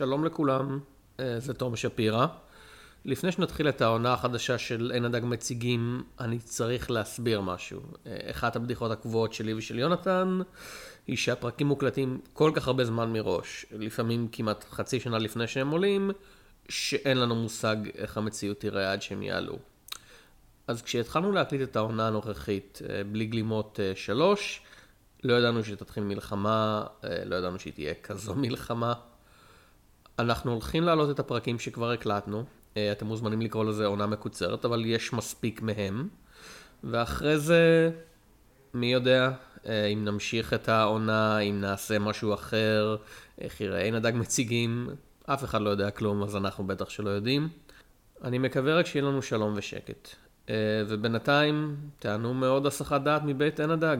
שלום לכולם, אה, זה תום שפירא. לפני שנתחיל את העונה החדשה של אין הדג מציגים, אני צריך להסביר משהו. אה, אחת הבדיחות הקבועות שלי ושל יונתן, היא שהפרקים מוקלטים כל כך הרבה זמן מראש, לפעמים כמעט חצי שנה לפני שהם עולים, שאין לנו מושג איך המציאות תראה עד שהם יעלו. אז כשהתחלנו להקליט את העונה הנוכחית, אה, בלי גלימות שלוש, לא ידענו שתתחיל מלחמה, לא ידענו שהיא תהיה כזו מלחמה. אנחנו הולכים להעלות את הפרקים שכבר הקלטנו, אה, אתם מוזמנים לקרוא לזה עונה מקוצרת, אבל יש מספיק מהם. ואחרי זה, מי יודע, אה, אם נמשיך את העונה, אם נעשה משהו אחר, איך יראה אין הדג מציגים, אף אחד לא יודע כלום, אז אנחנו בטח שלא יודעים. אני מקווה רק שיהיה לנו שלום ושקט. אה, ובינתיים, תענו מאוד הסחת דעת מבית עין הדג.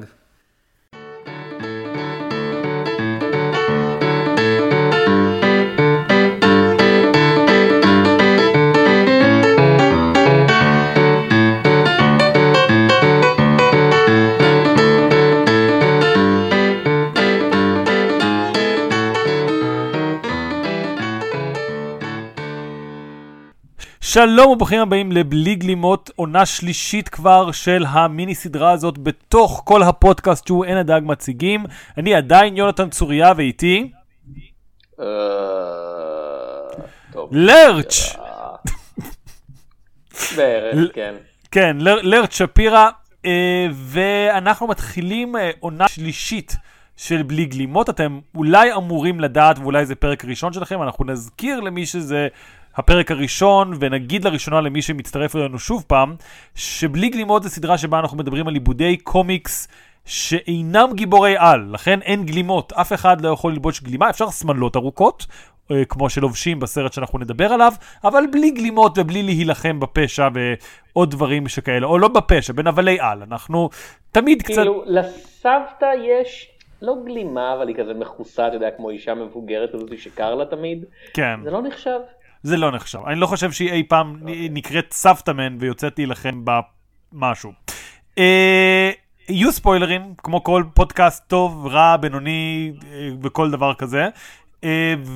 שלום וברוכים הבאים לבלי גלימות, עונה שלישית כבר של המיני סדרה הזאת בתוך כל הפודקאסט שהוא אין הדג מציגים. אני עדיין יונתן צוריה ואיתי. אה, לרץ'. בערך, כן. כן, לרץ' שפירא, אה, ואנחנו מתחילים אה, עונה שלישית. של בלי גלימות, אתם אולי אמורים לדעת, ואולי זה פרק ראשון שלכם, אנחנו נזכיר למי שזה הפרק הראשון, ונגיד לראשונה למי שמצטרף אלינו שוב פעם, שבלי גלימות זה סדרה שבה אנחנו מדברים על עיבודי קומיקס שאינם גיבורי על, לכן אין גלימות, אף אחד לא יכול ללבוש גלימה, אפשר שמלות ארוכות, אה, כמו שלובשים בסרט שאנחנו נדבר עליו, אבל בלי גלימות ובלי להילחם בפשע ועוד דברים שכאלה, או לא בפשע, בנבלי על, אנחנו תמיד קצת... כאילו, לסבתא יש לא גלימה, אבל היא כזה מכוסה, אתה יודע, כמו אישה מבוגרת כזאת שקר לה תמיד. כן. זה לא נחשב. זה לא נחשב. אני לא חושב שהיא אי פעם okay. אוקיי. נקראת סבתאמן ויוצאת להילחם במשהו. אה, יהיו ספוילרים, כמו כל פודקאסט טוב, רע, בינוני אה, וכל דבר כזה. Uh,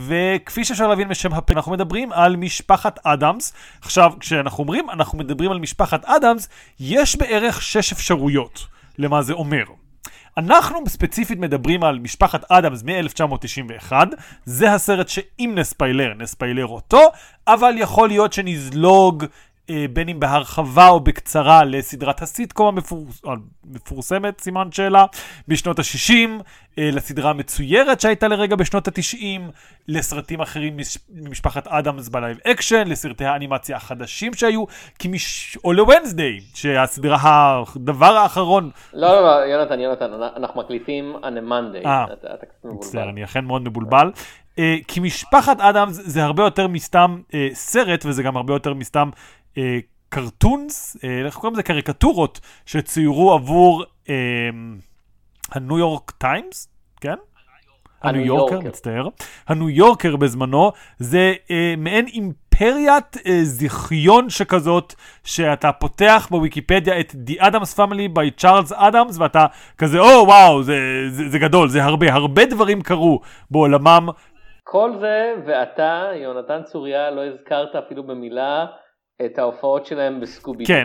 וכפי שאפשר להבין משם הפרק, אנחנו מדברים על משפחת אדמס. עכשיו, כשאנחנו אומרים, אנחנו מדברים על משפחת אדמס, יש בערך שש אפשרויות למה זה אומר. אנחנו ספציפית מדברים על משפחת אדמס מ-1991, זה הסרט שאם נספיילר, נספיילר אותו, אבל יכול להיות שנזלוג בין אם בהרחבה או בקצרה לסדרת הסיטקום המפורסמת, סימן שאלה, בשנות ה-60, אה, לסדרה המצוירת שהייתה לרגע בשנות ה-90, לסרטים אחרים ממשפחת אדמס ב live action, לסרטי האנימציה החדשים שהיו, כמש... או לוונסדיי, שהסדרה, הדבר האחרון... לא, לא, לא, יונתן, יונתן, אנחנו מקליטים on a Monday, אה. בסדר, אני אכן מאוד מבולבל. Uh, כי משפחת אדמס זה הרבה יותר מסתם uh, סרט, וזה גם הרבה יותר מסתם קרטונס, אה, אה, איך קוראים לזה? קריקטורות שצוירו עבור אה, הניו יורק טיימס, כן? הניו יורקר, מצטער. הניו יורקר בזמנו זה אה, מעין אימפריית אה, זיכיון שכזאת, שאתה פותח בוויקיפדיה את The Adams Family by Charles Adams, ואתה כזה, או oh, וואו, זה, זה, זה גדול, זה הרבה, הרבה דברים קרו בעולמם. כל זה, ואתה, יונתן צוריה, לא הזכרת אפילו במילה את ההופעות שלהם בסקובי. כן.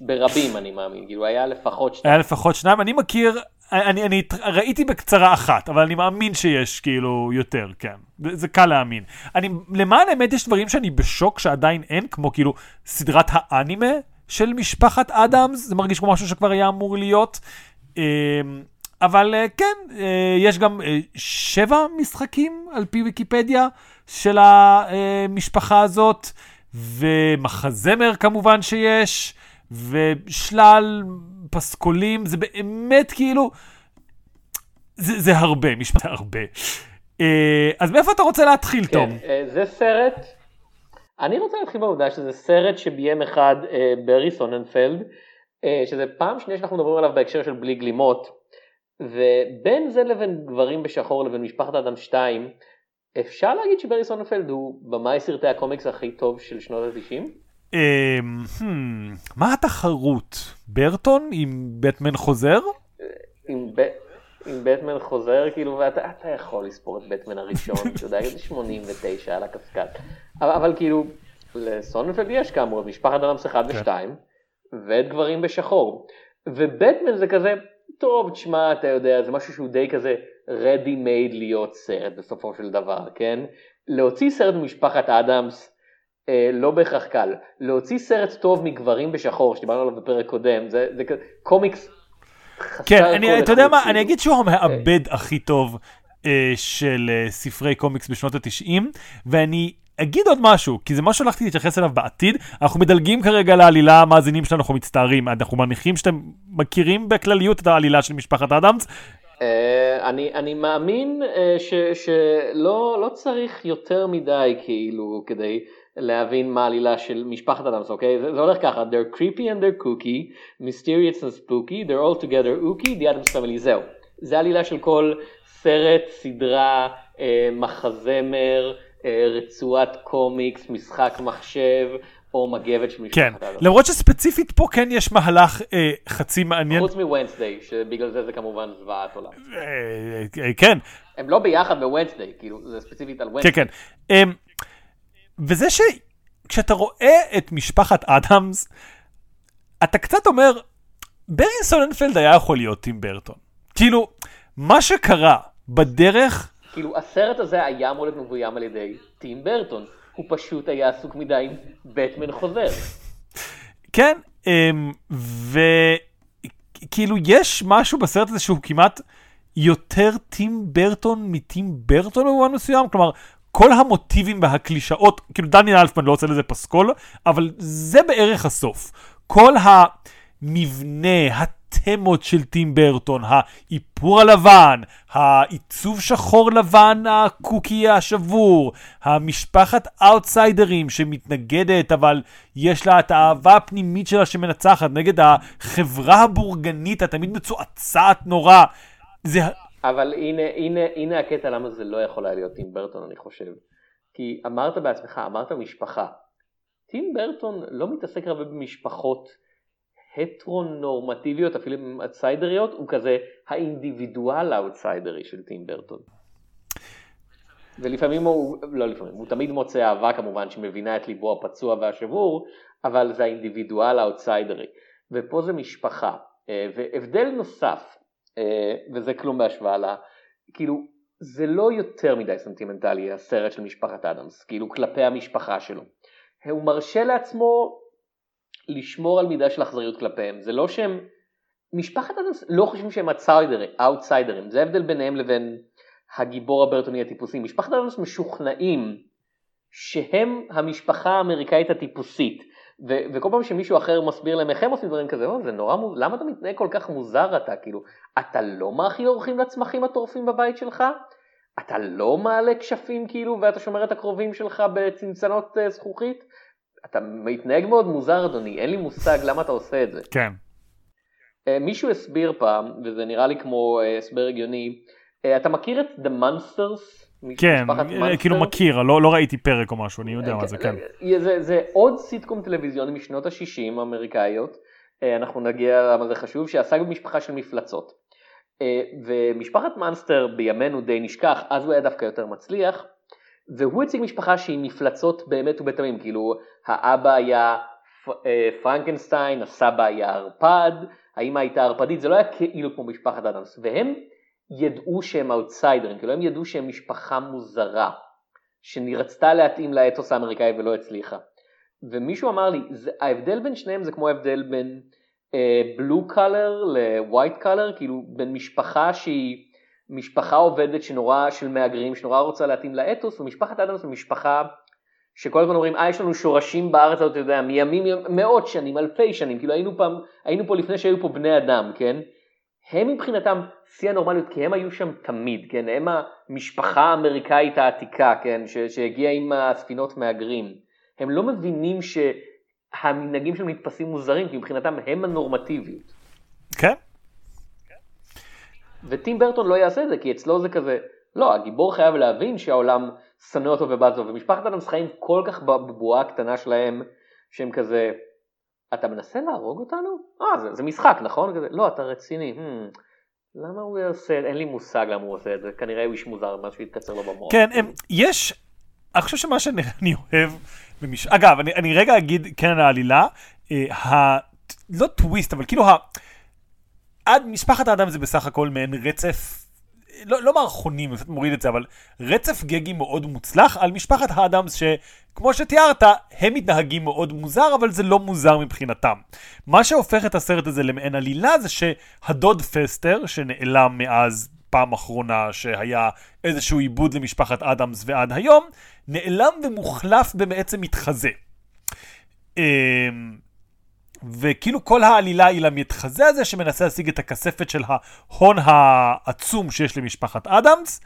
ברבים אני מאמין, כאילו היה לפחות שניים. היה לפחות שניים, אני מכיר, אני, אני ראיתי בקצרה אחת, אבל אני מאמין שיש כאילו יותר, כן. זה, זה קל להאמין. אני, למען האמת יש דברים שאני בשוק שעדיין אין, כמו כאילו סדרת האנימה של משפחת אדמס, זה מרגיש כמו משהו שכבר היה אמור להיות. אבל אה, כן, אה, יש גם אה, שבע משחקים על פי ויקיפדיה. של המשפחה הזאת, ומחזמר כמובן שיש, ושלל פסקולים, זה באמת כאילו, זה, זה הרבה, משפט הרבה. אז מאיפה אתה רוצה להתחיל, כן, תום? זה סרט, אני רוצה להתחיל בעובדה שזה סרט שביים אחד ברי סוננפלד, שזה פעם שנייה שאנחנו מדברים עליו בהקשר של בלי גלימות, ובין זה לבין גברים בשחור לבין משפחת אדם 2, אפשר להגיד שברי סוננפלד הוא במאי סרטי הקומיקס הכי טוב של שנות ה-90? אמ, hmm, מה התחרות? ברטון עם בטמן חוזר? עם בטמן חוזר, כאילו, ואתה אתה יכול לספור את בטמן הראשון, אתה יודע, זה 89 על הקשקש. אבל, כאילו, לסוננפלד יש כאמור את משפחת אדמס 1 ו-2, ואת גברים בשחור. ובטמן זה כזה, טוב, תשמע, אתה יודע, זה משהו שהוא די כזה ready made להיות סרט בסופו של דבר, כן? להוציא סרט ממשפחת אדמס, אה, לא בהכרח קל. להוציא סרט טוב מגברים בשחור, שדיברנו עליו בפרק קודם, זה, זה קומיקס כן, אני, אתה יודע מה, אני אגיד שהוא המעבד הכי טוב אה, של אה, ספרי קומיקס בשנות ה-90, ואני אגיד עוד משהו, כי זה משהו שהלכתי להתייחס אליו בעתיד. אנחנו מדלגים כרגע על העלילה, המאזינים שלנו, אנחנו מצטערים. אנחנו מניחים שאתם מכירים בכלליות את העלילה של משפחת אדמס. Uh, אני, מאמין uh, שלא לא צריך יותר מדי כאילו כדי להבין מה העלילה של משפחת אדמס, אוקיי? זה, הולך ככה, they're creepy and they're kooky, mysterious and spooky, they're all together ooky, the Adams family, זהו. זה העלילה של כל סרט, סדרה, אה, מחזמר, אה, רצועת קומיקס, משחק מחשב. או מגבת של משפחת כן. למרות שספציפית פה כן יש מהלך אה, חצי מעניין. חוץ מוונסדיי, שבגלל זה זה כמובן זוועת עולם. אה, אה, כן. הם לא ביחד בוונסדיי, כאילו, זה ספציפית על וונסדיי. כן, כן. אה, וזה שכשאתה רואה את משפחת אדמס, אתה קצת אומר, ברי סולנפלד היה יכול להיות טים ברטון. כאילו, מה שקרה בדרך... כאילו, הסרט הזה היה אמור להיות מבוים על ידי טים ברטון. הוא פשוט היה עסוק מדי עם בטמן חוזר. כן, אמ, וכאילו יש משהו בסרט הזה שהוא כמעט יותר טים ברטון מטים ברטון במובן מסוים, כלומר, כל המוטיבים והקלישאות, כאילו דניאל אלפמן לא עושה לזה פסקול, אבל זה בערך הסוף. כל המבנה, התמות של טים ברטון, האיפור הלבן, העיצוב שחור לבן הקוקי השבור, המשפחת אאוטסיידרים שמתנגדת אבל יש לה את האהבה הפנימית שלה שמנצחת נגד החברה הבורגנית התמיד מצועצעת נורא. זה אבל הנה, הנה, הנה הקטע למה זה לא יכול היה להיות טים ברטון אני חושב. כי אמרת בעצמך, אמרת משפחה. טים ברטון לא מתעסק הרבה במשפחות הטרונורמטיביות, אפילו אאוטסיידריות, הוא כזה האינדיבידואל האאוטסיידרי של טים ברטון. ולפעמים הוא, לא לפעמים, הוא תמיד מוצא אהבה כמובן שמבינה את ליבו הפצוע והשבור, אבל זה האינדיבידואל האאוטסיידרי. ופה זה משפחה. אה, והבדל נוסף אה, וזה כלום בהשוואה לה, כאילו זה לא יותר מדי סנטימנטלי הסרט של משפחת אדמס, כאילו כלפי המשפחה שלו. הוא מרשה לעצמו לשמור על מידה של אכזריות כלפיהם, זה לא שהם, משפחת אדמס לא חושבים שהם אאוטסיידרים, זה ההבדל ביניהם לבין הגיבור הברטוני הטיפוסי, משפחת אדמס משוכנעים שהם המשפחה האמריקאית הטיפוסית, ו- וכל פעם שמישהו אחר מסביר להם איך הם עושים דברים כזה, זה נורא מוזר, למה אתה מתנהג כל כך מוזר אתה, כאילו, אתה לא מאכיל אורחים לצמחים הטורפים בבית שלך? אתה לא מעלה כשפים כאילו ואתה שומר את הקרובים שלך בצנצנות uh, זכוכית? אתה מתנהג מאוד מוזר אדוני, אין לי מושג למה אתה עושה את זה. כן. Uh, מישהו הסביר פעם, וזה נראה לי כמו uh, הסבר הגיוני, uh, אתה מכיר את The Monsters? כן, אה, כאילו מכיר, לא, לא ראיתי פרק או משהו, אני יודע מה זה, כן. אה, זה, זה עוד סיטקום טלוויזיוני משנות ה-60 האמריקאיות, אה, אנחנו נגיע למה זה חשוב, שעסק במשפחה של מפלצות. ומשפחת מאנסטר בימינו די נשכח, אז הוא היה דווקא יותר מצליח, והוא הציג משפחה שהיא מפלצות באמת ובתמים, כאילו האבא היה פרנקנסטיין, הסבא היה ערפד, האמא הייתה ערפדית, זה לא היה כאילו כמו משפחת אדמס, והם ידעו שהם אאוטסיידרים, כאילו הם ידעו שהם משפחה מוזרה, שרצתה להתאים לאתוס האמריקאי ולא הצליחה. ומישהו אמר לי, זה, ההבדל בין שניהם זה כמו ההבדל בין בלו קלר לווייט קלר, כאילו בין משפחה שהיא משפחה עובדת שנורא, של מהגרים, שנורא רוצה להתאים לאתוס, ומשפחת אדמס זה משפחה שכל הזמן אומרים, אה, יש לנו שורשים בארץ, אתה יודע, מימים, מאות שנים, אלפי שנים, כאילו היינו פעם, היינו פה לפני שהיו פה בני אדם, כן? הם מבחינתם שיא הנורמליות, כי הם היו שם תמיד, כן? הם המשפחה האמריקאית העתיקה, כן? שהגיעה עם הספינות מהגרים. הם לא מבינים שהמנהגים שלהם נתפסים מוזרים, כי מבחינתם הם הנורמטיביות. וטים ברטון לא יעשה את זה, כי אצלו זה כזה, לא, הגיבור חייב להבין שהעולם שנוא אותו ובז לו, ומשפחת אדמס חיים כל כך בבועה הקטנה שלהם, שהם כזה, אתה מנסה להרוג אותנו? אה, זה, זה משחק, נכון? כזה, לא, אתה רציני. Hmm, למה הוא עושה, אין לי מושג למה הוא עושה את זה, כנראה הוא איש מוזר, משהו התקצר לו במוח. כן, הם, יש, אני חושב שמה שאני אני אוהב, במש... אגב, אני, אני רגע אגיד כן על העלילה, אה, ה... לא טוויסט, אבל כאילו ה... עד משפחת האדם זה בסך הכל מעין רצף, לא, לא מערכונים, אני מוריד את זה, אבל רצף גגי מאוד מוצלח על משפחת האדמס, שכמו שתיארת, הם מתנהגים מאוד מוזר, אבל זה לא מוזר מבחינתם. מה שהופך את הסרט הזה למעין עלילה זה שהדוד פסטר, שנעלם מאז פעם אחרונה שהיה איזשהו עיבוד למשפחת אדמס ועד היום, נעלם ומוחלף במעצם מתחזה. וכאילו כל העלילה היא למתחזה הזה שמנסה להשיג את הכספת של ההון העצום שיש למשפחת אדמס,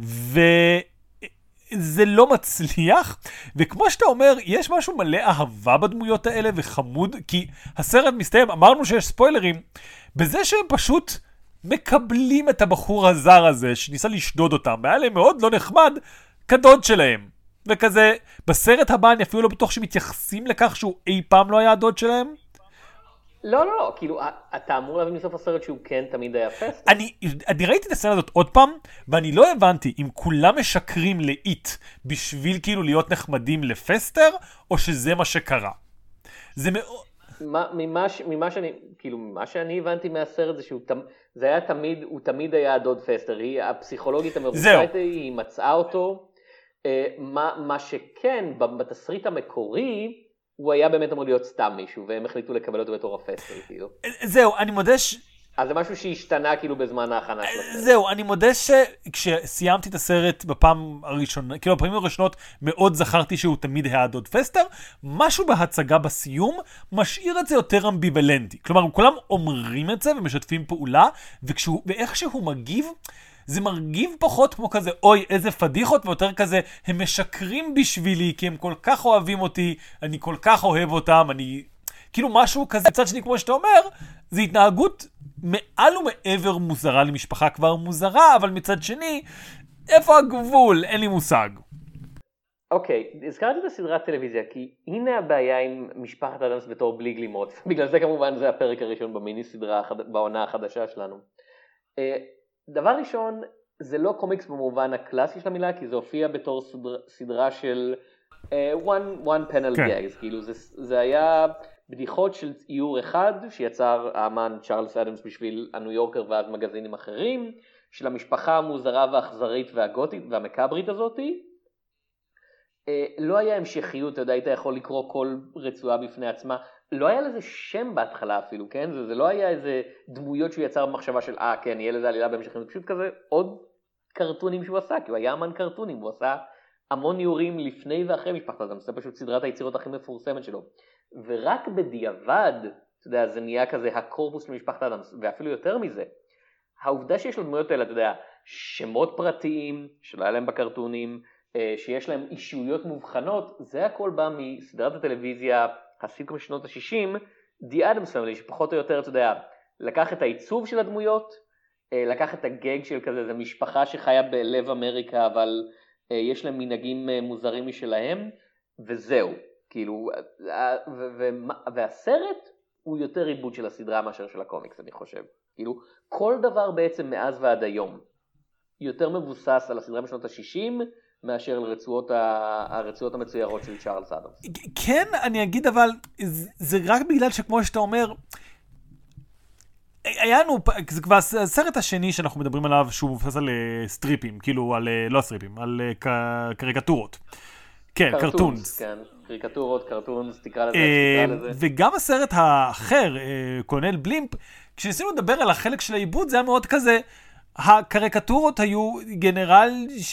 וזה לא מצליח, וכמו שאתה אומר, יש משהו מלא אהבה בדמויות האלה וחמוד, כי הסרט מסתיים, אמרנו שיש ספוילרים, בזה שהם פשוט מקבלים את הבחור הזר הזה שניסה לשדוד אותם, והיה להם מאוד לא נחמד כדוד שלהם. וכזה, בסרט הבא אני אפילו לא בטוח שמתייחסים לכך שהוא אי פעם לא היה הדוד שלהם. לא, לא, לא, כאילו, אתה אמור להבין מסוף הסרט שהוא כן תמיד היה פסט. אני, אני ראיתי את הסצנה הזאת עוד פעם, ואני לא הבנתי אם כולם משקרים לאיט בשביל כאילו להיות נחמדים לפסטר, או שזה מה שקרה. זה מאוד... ממה, ממה שאני, כאילו, מה שאני הבנתי מהסרט זה שהוא, זה היה תמיד, הוא תמיד היה הדוד פסטר, היא הפסיכולוגית המרושעת, היא מצאה אותו. אה, מה, מה שכן, בתסריט המקורי, הוא היה באמת אמור להיות סתם מישהו, והם החליטו לקבל אותו בתור הפסטר, כאילו. זהו, אני מודה ש... אז זה משהו שהשתנה כאילו בזמן ההכנה של הסרט. זהו, אני מודה שכשסיימתי את הסרט בפעם הראשונה, כאילו בפעמים הראשונות מאוד זכרתי שהוא תמיד היה דוד פסטר, משהו בהצגה בסיום משאיר את זה יותר אמביוולנטי. כלומר, כולם אומרים את זה ומשתפים פעולה, וכשהוא, ואיך שהוא מגיב, זה מרגיב פחות כמו כזה, אוי, איזה פדיחות, ויותר כזה, הם משקרים בשבילי, כי הם כל כך אוהבים אותי, אני כל כך אוהב אותם, אני... כאילו משהו כזה, מצד שני, כמו שאתה אומר, זה התנהגות מעל ומעבר מוזרה למשפחה כבר מוזרה, אבל מצד שני, איפה הגבול? אין לי מושג. אוקיי, okay, הזכרתי את הסדרת טלוויזיה, כי הנה הבעיה עם משפחת אדמס בתור בלי גלימות. בגלל זה כמובן זה הפרק הראשון במיני סדרה, בעונה החדשה שלנו. אה, דבר ראשון, זה לא קומיקס במובן הקלאסי של המילה, כי זה הופיע בתור סדר, סדרה של uh, one, one panel כן. gags, כאילו זה, זה היה בדיחות של איור אחד שיצר האמן צ'ארלס אדמס בשביל הניו יורקר ואז מגזינים אחרים, של המשפחה המוזרה והאכזרית והגותית והמקאברית הזאתי. Uh, לא היה המשכיות, אתה יודע, היית יכול לקרוא כל רצועה בפני עצמה, לא היה לזה שם בהתחלה אפילו, כן? זה, זה לא היה איזה דמויות שהוא יצר במחשבה של אה כן, יהיה לזה עלילה בהמשך, זה פשוט כזה עוד קרטונים שהוא עשה, כי הוא היה אמן קרטונים, הוא עשה המון איורים לפני ואחרי משפחת אדם, זה פשוט סדרת היצירות הכי מפורסמת שלו. ורק בדיעבד, אתה יודע, זה נהיה כזה הקורפוס של משפחת אדם, ואפילו יותר מזה, העובדה שיש לדמויות האלה, אתה יודע, שמות פרטיים שלא היה להם בקרטונים, אה, שיש להם אישויות מובחנות, זה הכל בא מסדרת הטלוויזיה הסיטקום של שנות ה-60, The Adams Family, שפחות או יותר, אתה יודע, לקח את העיצוב של הדמויות, אה, לקח את הגג של כזה, זו משפחה שחיה בלב אמריקה, אבל אה, יש להם מנהגים אה, מוזרים משלהם, וזהו. כאילו, והסרט הוא יותר עיבוד של הסדרה מאשר של הקומיקס, אני חושב. כאילו, כל דבר בעצם מאז ועד היום יותר מבוסס על הסדרה משנות ה-60, מאשר לרצועות ה... הרצועות המצוירות של צ'ארלס אדמס. כן, אני אגיד, אבל זה רק בגלל שכמו שאתה אומר, היה לנו, זה כבר הסרט השני שאנחנו מדברים עליו שהוא מבוסס על אה, סטריפים, כאילו על, אה, לא סטריפים, על אה, קריקטורות. כן, קרטונס. כן, קריקטורות, קרטונס, תקרא לזה תקרא לזה. וגם הסרט האחר, קולנל בלימפ, כשניסינו לדבר על החלק של העיבוד, זה היה מאוד כזה, הקריקטורות היו גנרל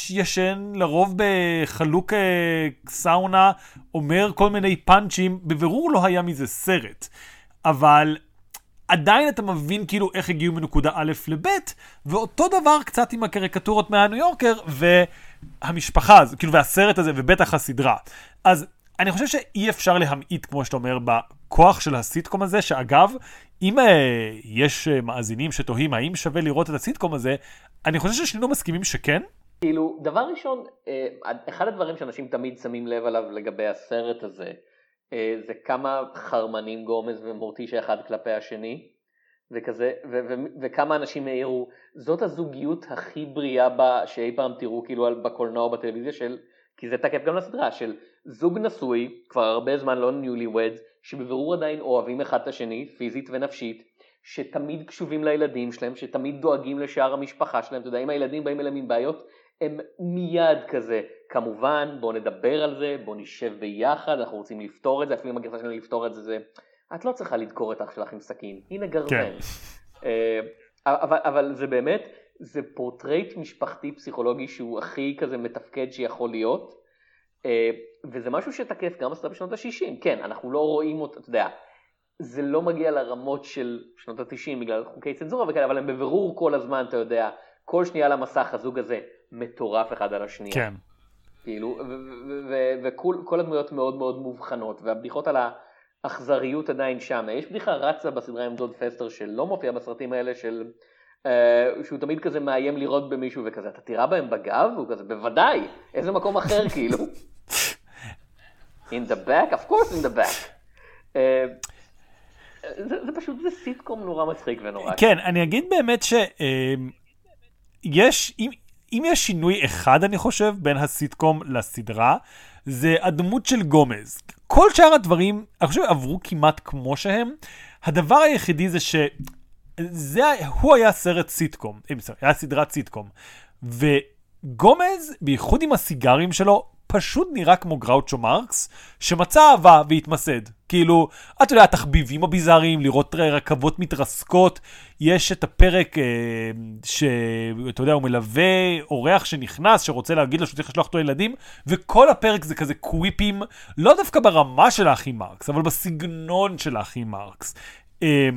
ישן, לרוב בחלוק אה, סאונה, אומר כל מיני פאנצ'ים, בבירור לא היה מזה סרט. אבל עדיין אתה מבין כאילו איך הגיעו מנקודה א' לב', ואותו דבר קצת עם הקריקטורות מהניו יורקר, והמשפחה, כאילו, והסרט הזה, ובטח הסדרה. אז אני חושב שאי אפשר להמעיט, כמו שאתה אומר, בכוח של הסיטקום הזה, שאגב, אם uh, יש uh, מאזינים שתוהים האם שווה לראות את הסיטקום הזה, אני חושב ששנינו מסכימים שכן. כאילו, דבר ראשון, uh, אחד הדברים שאנשים תמיד שמים לב עליו לגבי הסרט הזה, זה כמה חרמנים גומז ומורטישה אחד כלפי השני. וכזה, ו- ו- וכמה אנשים העירו, זאת הזוגיות הכי בריאה בה, שאי פעם תראו כאילו בקולנוע או בטלוויזיה של, כי זה תקף גם לסדרה, של זוג נשוי, כבר הרבה זמן לא ניולי-וודס, שבבירור עדיין אוהבים אחד את השני, פיזית ונפשית, שתמיד קשובים לילדים שלהם, שתמיד דואגים לשאר המשפחה שלהם, אתה יודע, אם הילדים באים אליהם עם בעיות, הם מיד כזה, כמובן, בואו נדבר על זה, בואו נשב ביחד, אנחנו רוצים לפתור את זה, אפילו אם הגרסה שלנו לפתור את זה, זה, את לא צריכה לדקור את אח שלך עם סכין, הנה גרזן. כן. אה, אבל, אבל זה באמת, זה פורטרייט משפחתי פסיכולוגי שהוא הכי כזה מתפקד שיכול להיות, אה, וזה משהו שתקף גם בסדר בשנות ה-60, כן, אנחנו לא רואים אותו, אתה יודע, זה לא מגיע לרמות של שנות ה-90 בגלל חוקי צנזורה וכאלה, אבל הם בבירור כל הזמן, אתה יודע, כל שנייה על המסך הזוג הזה מטורף אחד על השנייה. כן. כאילו, וכל הדמויות מאוד מאוד מובחנות, והבדיחות על האכזריות עדיין שם. יש בדיחה רצה בסדרה עם דוד פסטר שלא מופיע בסרטים האלה של... Uh, שהוא תמיד כזה מאיים לירות במישהו וכזה, אתה תירה בהם בגב? הוא כזה, בוודאי, איזה מקום אחר כאילו. in the back? of course in the back. Uh, זה, זה פשוט, זה סיטקום נורא מצחיק ונורא. כן, אני אגיד באמת שיש, אם, אם יש שינוי אחד, אני חושב, בין הסיטקום לסדרה, זה הדמות של גומז. כל שאר הדברים, אני חושב, עברו כמעט כמו שהם. הדבר היחידי זה ש... זה, הוא היה סרט סיטקום, אה, היה סדרת סיטקום. וגומז, בייחוד עם הסיגרים שלו, פשוט נראה כמו גראוצ'ו מרקס, שמצא אהבה והתמסד. כאילו, אתה יודע, התחביבים הביזאריים, לראות רכבות מתרסקות, יש את הפרק אה, שאתה יודע, הוא מלווה אורח שנכנס, שרוצה להגיד לו שהוא צריך לשלוח אותו ילדים, וכל הפרק זה כזה קוויפים, לא דווקא ברמה של האחים מרקס, אבל בסגנון של האחים מרקס. אה,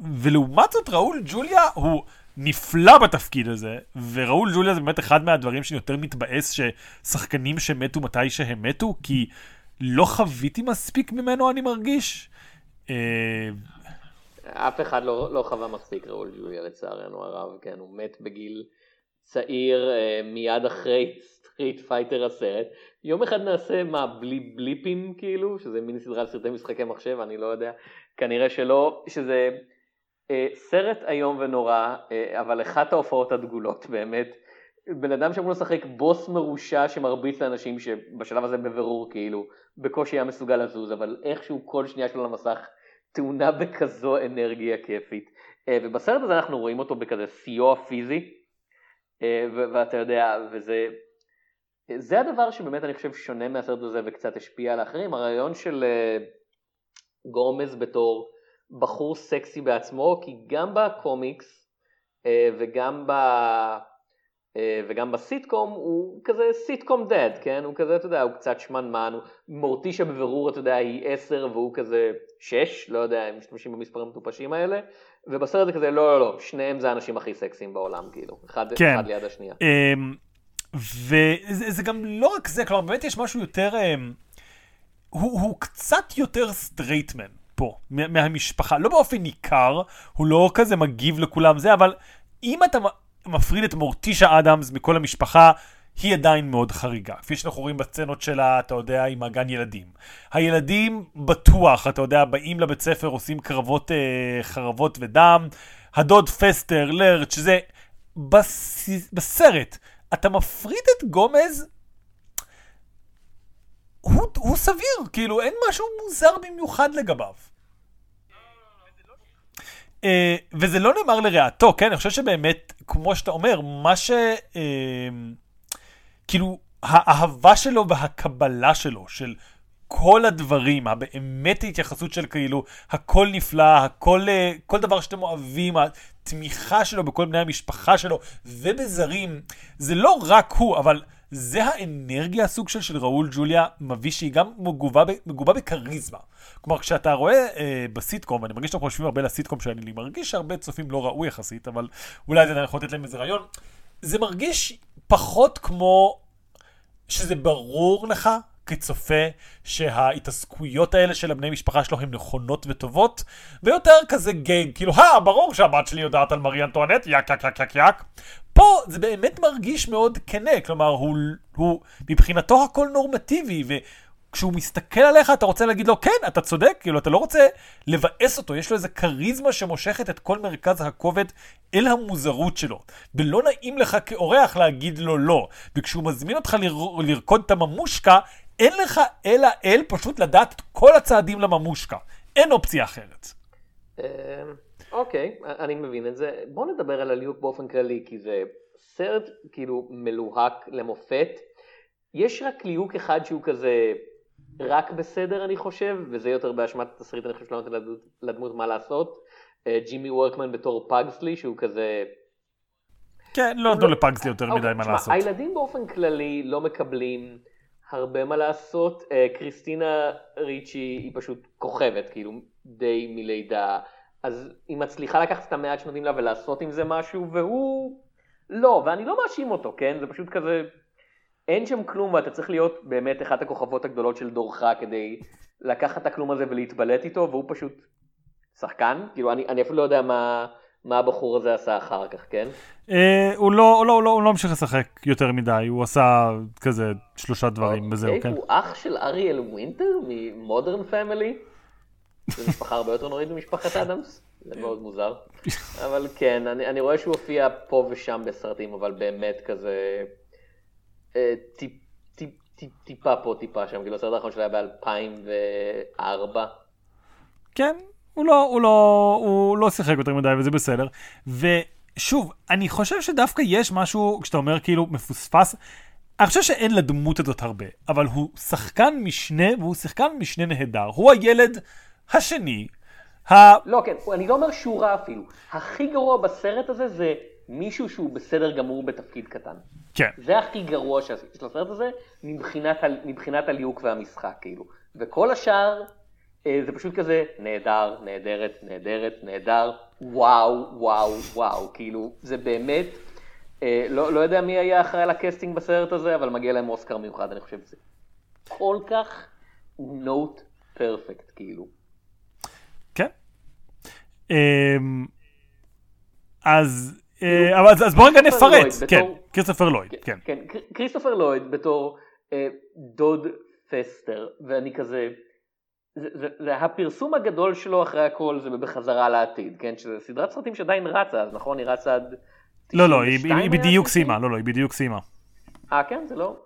ולעומת זאת, ראול ג'וליה הוא... נפלא בתפקיד הזה, וראול ג'וליה זה באמת אחד מהדברים שאני יותר מתבאס ששחקנים שמתו מתי שהם מתו, כי לא חוויתי מספיק ממנו, אני מרגיש. אה, אף אחד לא, לא חווה מספיק ראול ג'וליה לצערנו הרב, כן, הוא מת בגיל צעיר אה, מיד אחרי Street Fighter הסרט. יום אחד נעשה מה, בלי בליפים כאילו, שזה מין סדרה סרטי משחקי מחשב, אני לא יודע, כנראה שלא, שזה סרט איום ונורא, אבל אחת ההופעות הדגולות באמת. בן אדם שאמור לשחק בוס מרושע שמרביץ לאנשים שבשלב הזה בבירור כאילו בקושי היה מסוגל לזוז, אבל איכשהו כל שנייה שלו למסך טעונה בכזו אנרגיה כיפית. אה, ובסרט הזה אנחנו רואים אותו בכזה סיוע פיזי, אה, ואתה יודע, וזה... זה הדבר שבאמת אני חושב שונה מהסרט הזה וקצת השפיע על האחרים, הרעיון של אה, גורמז בתור בחור סקסי בעצמו, כי גם בקומיקס וגם ב... אה, וגם בסיטקום הוא כזה סיטקום דד, כן? הוא כזה, אתה יודע, הוא קצת שמנמן, מורטישה בבירור, אתה יודע, היא עשר והוא כזה שש, לא יודע, הם משתמשים במספרים המטופשים האלה, ובסרט זה כזה, לא, לא, לא, שניהם זה האנשים הכי סקסיים בעולם, כאילו, אחד, כן. אחד ליד השנייה. אמ, וזה גם לא רק זה, כלומר, באמת יש משהו יותר, אמ, הוא, הוא קצת יותר straight man פה, מהמשפחה, לא באופן ניכר, הוא לא כזה מגיב לכולם זה, אבל אם אתה מפריד את מורטישה אדמס מכל המשפחה, היא עדיין מאוד חריגה. כפי שאנחנו רואים בסצנות שלה, אתה יודע, עם הגן ילדים. הילדים בטוח, אתה יודע, באים לבית ספר, עושים קרבות אה, חרבות ודם. הדוד פסטר, לרט, שזה בס... בסרט. אתה מפריד את גומז, הוא, הוא סביר, כאילו אין משהו מוזר במיוחד לגביו. Uh, וזה לא נאמר לרעתו, כן? אני חושב שבאמת, כמו שאתה אומר, מה ש... Uh, כאילו, האהבה שלו והקבלה שלו, של כל הדברים, הבאמת ההתייחסות של כאילו, הכל נפלא, הכל, uh, כל דבר שאתם אוהבים, התמיכה שלו בכל בני המשפחה שלו, ובזרים, זה לא רק הוא, אבל זה האנרגיה הסוג של, של ראול ג'וליה מביא שהיא גם מגובה, מגובה בכריזמה. כלומר, כשאתה רואה אה, בסיטקום, ואני מרגיש שאתם חושבים הרבה לסיטקום שאני מרגיש שהרבה צופים לא ראו יחסית, אבל אולי זה יכול לתת להם איזה רעיון, זה מרגיש פחות כמו שזה ברור לך כצופה שההתעסקויות האלה של הבני משפחה שלו הן נכונות וטובות, ויותר כזה גייג, כאילו, אה, ברור שהבת שלי יודעת על מרי אנטואנט, יק יק יק יק יק. פה זה באמת מרגיש מאוד כנה, כלומר, הוא, הוא מבחינתו הכל נורמטיבי, כשהוא מסתכל עליך, אתה רוצה להגיד לו, כן, אתה צודק, כאילו, אתה לא רוצה לבאס אותו, יש לו איזה כריזמה שמושכת את כל מרכז הכובד אל המוזרות שלו. ולא נעים לך כאורח להגיד לו לא. וכשהוא מזמין אותך ל- לרקוד את הממושקה, אין לך אלא אל פשוט לדעת את כל הצעדים לממושקה. אין אופציה אחרת. אה, אוקיי, אני מבין את זה. בוא נדבר על הליהוק באופן כללי, כי זה סרט כאילו מלוהק למופת. יש רק ליהוק אחד שהוא כזה רק בסדר אני חושב, וזה יותר באשמת התסריט אני חושב שלא נותן לדמות, לדמות מה לעשות. אה, ג'ימי וורקמן בתור פאגסלי שהוא כזה... כן, לא נתנו לפאגסלי יותר מדי אוקיי, מה תשמע, לעשות. הילדים באופן כללי לא מקבלים הרבה מה לעשות. אה, קריסטינה ריצ'י היא פשוט כוכבת, כאילו די מלידה. אז היא מצליחה לקחת את המעט שנותנים לה ולעשות עם זה משהו, והוא לא, ואני לא מאשים אותו, כן? זה פשוט כזה, אין שם כלום ואתה צריך להיות באמת אחת הכוכבות הגדולות של דורך כדי לקחת את הכלום הזה ולהתבלט איתו, והוא פשוט שחקן, כאילו אני, אני אפילו לא יודע מה, מה הבחור הזה עשה אחר כך, כן? אה, הוא לא, לא, הוא לא, הוא לא המשיך לשחק יותר מדי, הוא עשה כזה שלושה דברים וזהו, אוקיי, כן. הוא אח של אריאל ווינטר מ Modern Family? זו משפחה הרבה יותר נוראית ממשפחת אדמס, זה מאוד מוזר. אבל כן, אני, אני רואה שהוא הופיע פה ושם בסרטים, אבל באמת כזה אה, טיפ, טיפ, טיפ, טיפה פה טיפה שם, כאילו הסרט האחרון שלו היה ב-2004. כן, הוא לא, הוא לא, הוא לא שיחק יותר מדי וזה בסדר. ושוב, אני חושב שדווקא יש משהו, כשאתה אומר כאילו מפוספס, אני חושב שאין לדמות הזאת הרבה, אבל הוא שחקן משנה, והוא שחקן משנה נהדר. הוא הילד השני, ה... לא, כן, אני לא אומר שהוא רע אפילו. הכי גרוע בסרט הזה זה מישהו שהוא בסדר גמור בתפקיד קטן. כן. זה הכי גרוע של הסרט הזה, מבחינת, ה- מבחינת הליהוק והמשחק, כאילו. וכל השאר, אה, זה פשוט כזה, נהדר, נהדרת, נהדרת, נהדר, וואו, וואו, וואו, כאילו, זה באמת, אה, לא, לא יודע מי היה אחראי לקסטינג בסרט הזה, אבל מגיע להם אוסקר מיוחד, אני חושב שזה כל כך נוט פרפקט, כאילו. כן. אמ, אז, אה, אבל אז- אז בוא רגע כריסטופר נפרט. כן, כריסטופר לויד, כן. כן, קר- כריסטופר לויד בתור אה, דוד פסטר, ואני כזה, זה, זה, זה הפרסום הגדול שלו אחרי הכל זה בחזרה לעתיד, כן? שזה סדרת סרטים שעדיין רצה, אז נכון? היא רצה עד... לא, לא, היא- 92 היא בדיוק? סיימה, לא, לא, היא בדיוק סיימה. אה, כן? זה לא...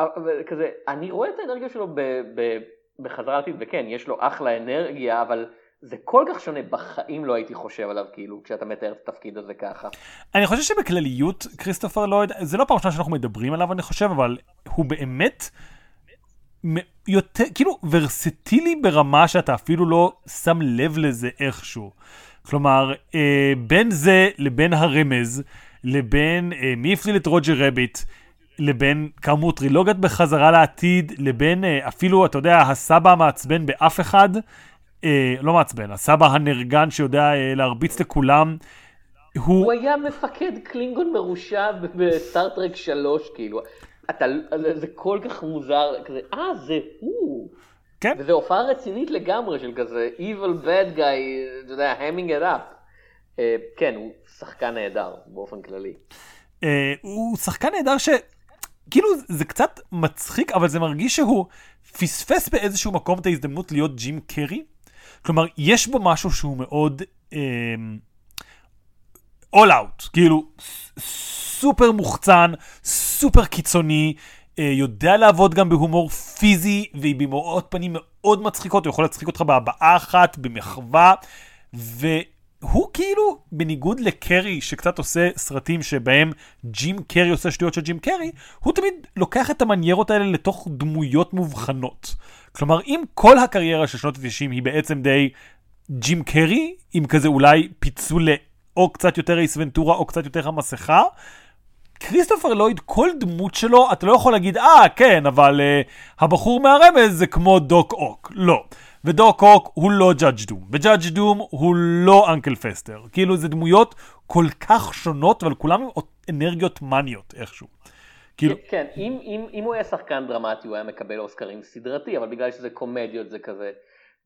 אבל כזה, אני רואה את האנרגיה שלו ב, ב, בחזרה לעתיד, וכן, יש לו אחלה אנרגיה, אבל זה כל כך שונה, בחיים לא הייתי חושב עליו, כאילו, כשאתה מתאר את התפקיד הזה ככה. אני חושב שבכלליות, כריסטופר לויד, זה לא פעם ראשונה שאנחנו מדברים עליו, אני חושב, אבל הוא באמת יותר, כאילו, ורסטילי ברמה שאתה אפילו לא שם לב לזה איכשהו. כלומר, אה, בין זה לבין הרמז, לבין אה, מי הפליל את רוג'ר רביט, לבין כאמור טרילוגת בחזרה לעתיד, לבין אה, אפילו, אתה יודע, הסבא המעצבן באף אחד, אה, לא מעצבן, הסבא הנרגן שיודע אה, להרביץ לכולם. הוא... הוא היה מפקד קלינגון מרושע בסטארטרק 3, כאילו. אתה, זה כל כך מוזר, כזה, אה, זה הוא. כן. וזו הופעה רצינית לגמרי של כזה evil bad guy, אתה יודע, המינג it up. אה, כן, הוא שחקן נהדר באופן כללי. אה, הוא שחקן נהדר ש... כאילו זה קצת מצחיק, אבל זה מרגיש שהוא פספס באיזשהו מקום את ההזדמנות להיות ג'ים קרי. כלומר, יש בו משהו שהוא מאוד אה, all out, כאילו סופר מוחצן, סופר קיצוני, אה, יודע לעבוד גם בהומור פיזי ובמראות פנים מאוד מצחיקות, הוא יכול להצחיק אותך בהבעה אחת, במחווה, והוא כאילו, בניגוד לקרי שקצת עושה סרטים שבהם ג'ים קרי עושה שטויות של ג'ים קרי, הוא תמיד לוקח את המניירות האלה לתוך דמויות מובחנות. כלומר, אם כל הקריירה של שנות ה-90 היא בעצם די ג'ים קרי, עם כזה אולי פיצול או קצת יותר אייס ונטורה או קצת יותר המסכה, כריסטופר לויד, כל דמות שלו, אתה לא יכול להגיד, אה, כן, אבל uh, הבחור מהרמז זה כמו דוק אוק. לא. ודוק אוק הוא לא ג'אדג' דום, וג'אדג' דום הוא לא אנקל פסטר. כאילו, זה דמויות כל כך שונות, אבל כולם עם אנרגיות מניות איכשהו. כאילו, כן, אם, אם, אם הוא היה שחקן דרמטי הוא היה מקבל אוסקרים סדרתי, אבל בגלל שזה קומדיות זה כזה,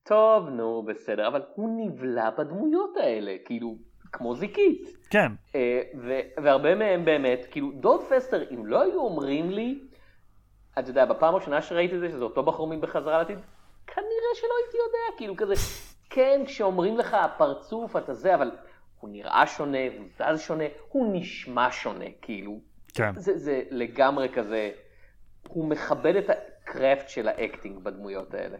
טוב, נו, בסדר, אבל הוא נבלע בדמויות האלה, כאילו, כמו זיקית. כן. אה, ו- והרבה מהם באמת, כאילו, דוד פסטר, אם לא היו אומרים לי, אתה יודע, בפעם הראשונה שראיתי את זה, שזה אותו בחור מבחזרה לעתיד, כנראה שלא הייתי יודע, כאילו כזה, כן, כשאומרים לך הפרצוף, אתה זה, אבל הוא נראה שונה, הוא זז שונה, הוא נשמע שונה, כאילו. כן. זה, זה לגמרי כזה, הוא מכבד את הקראפט של האקטינג בדמויות האלה.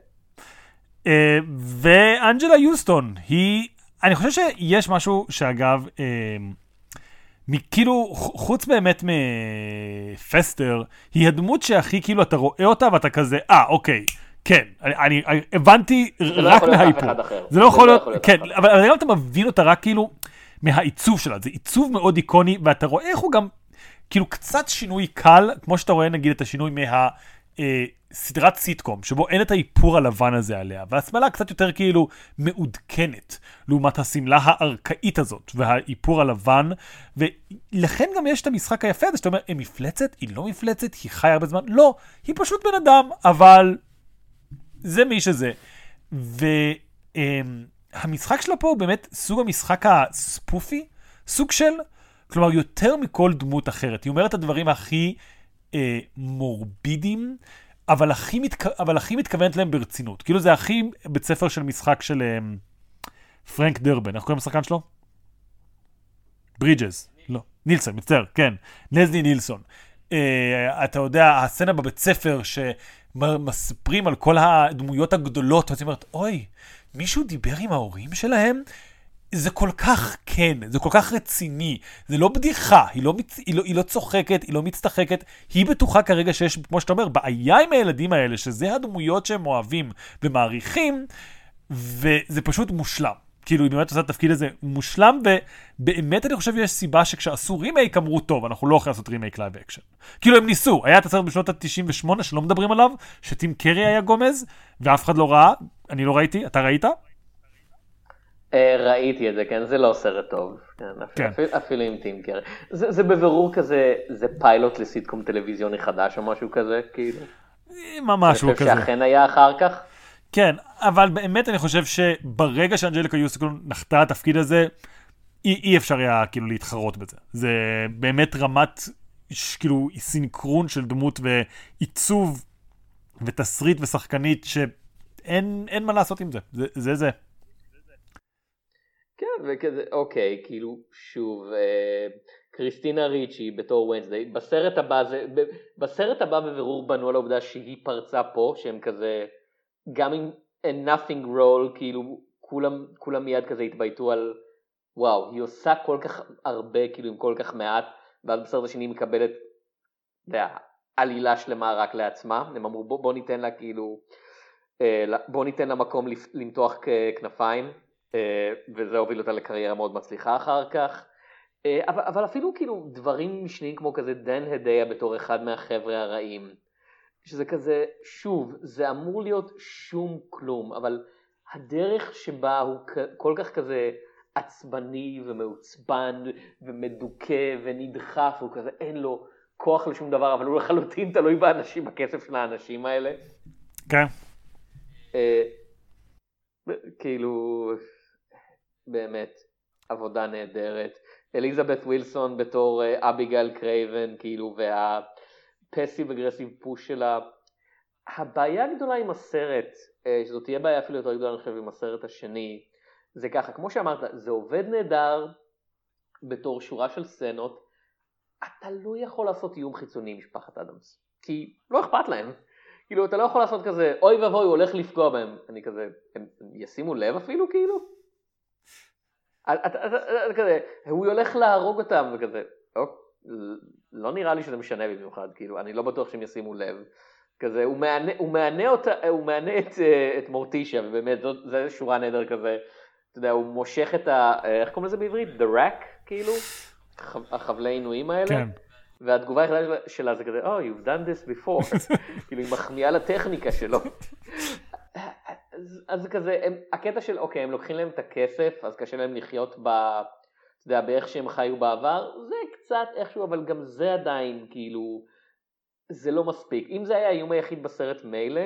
אה, ואנג'לה יוסטון, היא, אני חושב שיש משהו שאגב, אה, כאילו, חוץ באמת מפסטר, היא הדמות שהכי כאילו אתה רואה אותה ואתה כזה, אה, אוקיי, כן, אני, אני, אני הבנתי לא רק אחר. זה לא יכול להיות, להיות כן, אבל גם אתה מבין אותה רק כאילו מהעיצוב שלה, זה עיצוב מאוד איקוני, ואתה רואה איך הוא גם, כאילו קצת שינוי קל, כמו שאתה רואה נגיד את השינוי מה... אה, סדרת סיטקום, שבו אין את האיפור הלבן הזה עליה, והשמאלה קצת יותר כאילו מעודכנת, לעומת השמלה הארכאית הזאת, והאיפור הלבן, ולכן גם יש את המשחק היפה הזה, שאתה אומר, היא מפלצת? היא לא מפלצת? היא חיה הרבה זמן? לא, היא פשוט בן אדם, אבל זה מי שזה. והמשחק שלה פה הוא באמת סוג המשחק הספופי, סוג של, כלומר יותר מכל דמות אחרת. היא אומרת את הדברים הכי אה, מורבידים, אבל הכי, מתכ... אבל הכי מתכוונת להם ברצינות. כאילו זה הכי בית ספר של משחק של אה, פרנק דרבן, איך קוראים לשחקן שלו? ברידג'ס. לא, נילסון, מצטער, כן. נזלי נילסון. אה, אתה יודע, הסצנה בבית ספר שמספרים על כל הדמויות הגדולות, ואתה אומרת, אוי, מישהו דיבר עם ההורים שלהם? זה כל כך כן, זה כל כך רציני, זה לא בדיחה, היא לא, מצ... היא, לא, היא לא צוחקת, היא לא מצטחקת, היא בטוחה כרגע שיש, כמו שאתה אומר, בעיה עם הילדים האלה, שזה הדמויות שהם אוהבים ומעריכים, וזה פשוט מושלם. כאילו, היא באמת עושה את התפקיד הזה מושלם, ובאמת אני חושב שיש סיבה שכשעשו רימייק אמרו, טוב, אנחנו לא יכולים לעשות רימייק live action. כאילו, הם ניסו, היה את הסרט בשנות ה-98 שלא מדברים עליו, שטים קרי היה גומז, ואף אחד לא ראה, אני לא ראיתי, אתה ראית? אה, ראיתי את זה, כן, זה לא סרט טוב. כן, כן. אפילו, אפילו עם טים קרי. זה, זה בבירור כזה, זה פיילוט לסיטקום טלוויזיוני חדש או משהו כזה, כאילו. אה, ממש אני הוא חושב כזה. שאכן היה אחר כך. כן, אבל באמת אני חושב שברגע שאנג'ליקה יוסקון נחתה לתפקיד הזה, אי, אי אפשר היה כאילו להתחרות בזה. זה באמת רמת, כאילו, סינכרון של דמות ועיצוב ותסריט ושחקנית שאין אין מה לעשות עם זה. זה זה. זה. כן, וכזה, אוקיי, כאילו, שוב, אה, קריסטינה ריצ'י בתור ונסדיי, בסרט הבא, זה, ב, בסרט הבא בבירור בנו על העובדה שהיא פרצה פה, שהם כזה, גם עם a nothing role, כאילו, כולם, כולם מיד כזה התבייתו על, וואו, היא עושה כל כך הרבה, כאילו, עם כל כך מעט, ואז בסרט השני היא מקבלת, אתה יודע, עלילה שלמה רק לעצמה, הם אמרו בוא, בוא ניתן לה כאילו, אה, בוא ניתן לה מקום למתוח כנפיים, אה, וזה הוביל אותה לקריירה מאוד מצליחה אחר כך. אה, אבל, אבל אפילו כאילו דברים משניים כמו כזה דן הדיה בתור אחד מהחבר'ה הרעים, שזה כזה, שוב, זה אמור להיות שום כלום, אבל הדרך שבה הוא כל כך כזה עצבני ומעוצבן ומדוכא ונדחף, הוא כזה אין לו כוח לשום דבר, אבל הוא לחלוטין תלוי באנשים, בכסף של האנשים האלה. כן. אה, כאילו, באמת, עבודה נהדרת. אליזבת ווילסון בתור אה, אביגל קרייבן, כאילו, וה passive aggressive push שלה. הבעיה הגדולה עם הסרט, אה, שזאת תהיה בעיה אפילו יותר גדולה, אני חושב, עם הסרט השני, זה ככה, כמו שאמרת, זה עובד נהדר בתור שורה של סצנות, אתה לא יכול לעשות איום חיצוני עם משפחת אדמס, כי לא אכפת להם. כאילו, אתה לא יכול לעשות כזה, אוי ואבוי, הוא הולך לפגוע בהם. אני כזה, הם ישימו לב אפילו, כאילו? אתה- כזה, הוא הולך להרוג אותם, וכזה, "אוק, לא נראה לי שזה משנה במיוחד, כאילו, אני לא בטוח שהם ישימו לב. כזה, הוא מענה, הוא מענה, אותה, הוא מענה את, אה, את מורטישה, ובאמת, זאת, זו שורה נהדר כזה, אתה יודע, הוא מושך את ה... אה, איך קוראים לזה בעברית? The rack, כאילו? החבלי עינויים האלה? כן. והתגובה היחידה שלה- שלה זה כזה, Oh, you've done this before. כאילו, היא מחמיאה לטכניקה שלו. אז, אז זה כזה, הם, הקטע של, אוקיי, הם לוקחים להם את הכסף, אז קשה להם לחיות ב... אתה יודע, באיך שהם חיו בעבר, זה קצת איכשהו, אבל גם זה עדיין, כאילו, זה לא מספיק. אם זה היה האיום היחיד בסרט, מילא,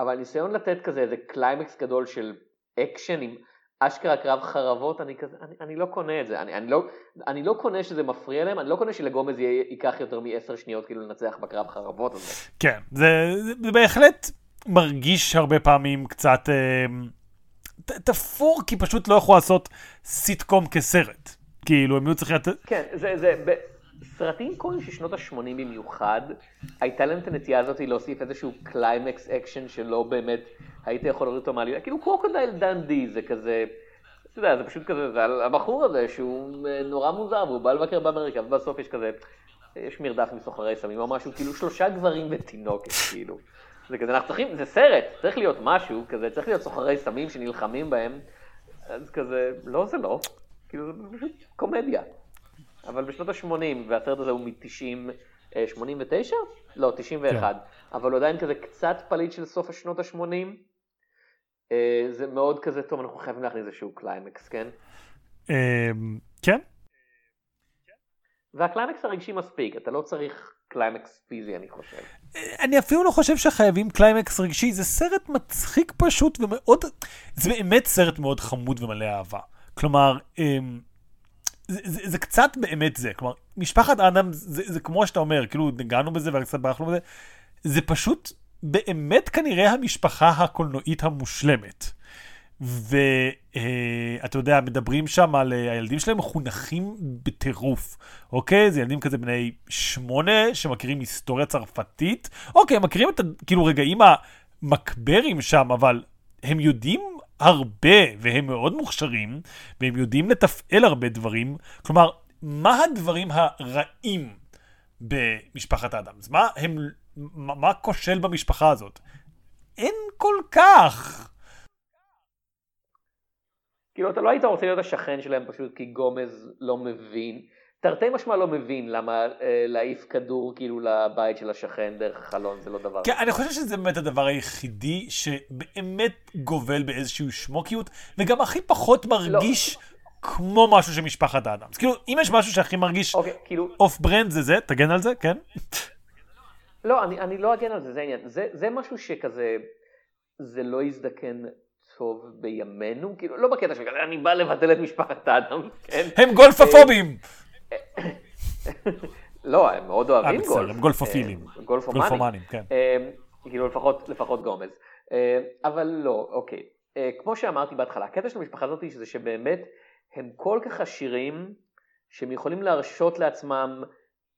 אבל הניסיון לתת כזה איזה קליימקס גדול של אקשן עם אשכרה קרב חרבות, אני כזה, אני, אני לא קונה את זה, אני, אני, לא, אני לא קונה שזה מפריע להם, אני לא קונה שלגומז ייקח יותר מעשר שניות כאילו לנצח בקרב חרבות הזה. כן, זה, זה בהחלט מרגיש הרבה פעמים קצת אה, תפור, כי פשוט לא יכול לעשות סיטקום כסרט. כאילו, הם היו צריכים לתת... כן, זה, זה. סרטים קומיים של שנות ה-80 במיוחד, הייתה להם את הנטייה הזאת להוסיף איזשהו קליימקס אקשן שלא באמת היית יכול לראות אותו מעלילה, כאילו Crocodile Dundee זה כזה, אתה יודע, זה פשוט כזה, זה על הבחור הזה שהוא אה, נורא מוזר והוא בא לבקר באמריקה ובסוף יש כזה, יש מרדף מסוחרי סמים או משהו, כאילו שלושה גברים ותינוקת, כאילו. זה כזה, אנחנו צריכים, זה סרט, צריך להיות משהו כזה, צריך להיות סוחרי סמים שנלחמים בהם, אז כזה, לא זה לא, כאילו זה פשוט קומדיה. אבל בשנות ה-80, והסרט הזה הוא מ-90, 89? אה, לא, 91. כן. אבל הוא עדיין כזה קצת פליט של סוף השנות ה-80. אה, זה מאוד כזה טוב, אנחנו חייבים להכניס איזשהו קליימקס, כן? אמ, כן. והקליימקס הרגשי מספיק, אתה לא צריך קליימקס פיזי, אני חושב. אני אפילו לא חושב שחייבים קליימקס רגשי, זה סרט מצחיק פשוט ומאוד, זה באמת סרט מאוד חמוד ומלא אהבה. כלומר, אמ, זה, זה, זה קצת באמת זה, כלומר, משפחת אדמס זה, זה כמו שאתה אומר, כאילו נגענו בזה וקצת ברחנו בזה, זה פשוט באמת כנראה המשפחה הקולנועית המושלמת. ואתה אה, יודע, מדברים שם על אה, הילדים שלהם מחונכים בטירוף, אוקיי? זה ילדים כזה בני שמונה שמכירים היסטוריה צרפתית. אוקיי, הם מכירים את כאילו רגעים המקברים שם, אבל הם יודעים הרבה, והם מאוד מוכשרים, והם יודעים לתפעל הרבה דברים. כלומר, מה הדברים הרעים במשפחת אדמס? מה הם, מה, מה כושל במשפחה הזאת? אין כל כך. כאילו, אתה לא היית רוצה להיות השכן שלהם פשוט כי גומז לא מבין. תרתי משמע לא מבין למה אה, להעיף כדור כאילו לבית של השכן דרך החלון זה לא דבר. כן, אני חושב שזה באמת הדבר היחידי שבאמת גובל באיזושהי שמוקיות, וגם הכי פחות מרגיש לא. כמו משהו של משפחת האדמס. כאילו, אם יש משהו שהכי מרגיש אוקיי, כאילו... off brand זה זה, תגן על זה, כן? לא, אני, אני לא אגן על זה, זה העניין. זה, זה משהו שכזה, זה לא יזדקן טוב בימינו, כאילו, לא בקטע של אני בא לבטל את משפחת האדמס, כן? הם גולפופובים! לא, הם מאוד אוהבים אה, גולף. הם גולפופילים. אה, גולפומנים, כן. אה, כאילו לפחות, לפחות גומז. אבל לא, אוקיי. כמו שאמרתי בהתחלה, הקטע של המשפחה הזאת זה שבאמת הם כל כך עשירים, שהם יכולים להרשות לעצמם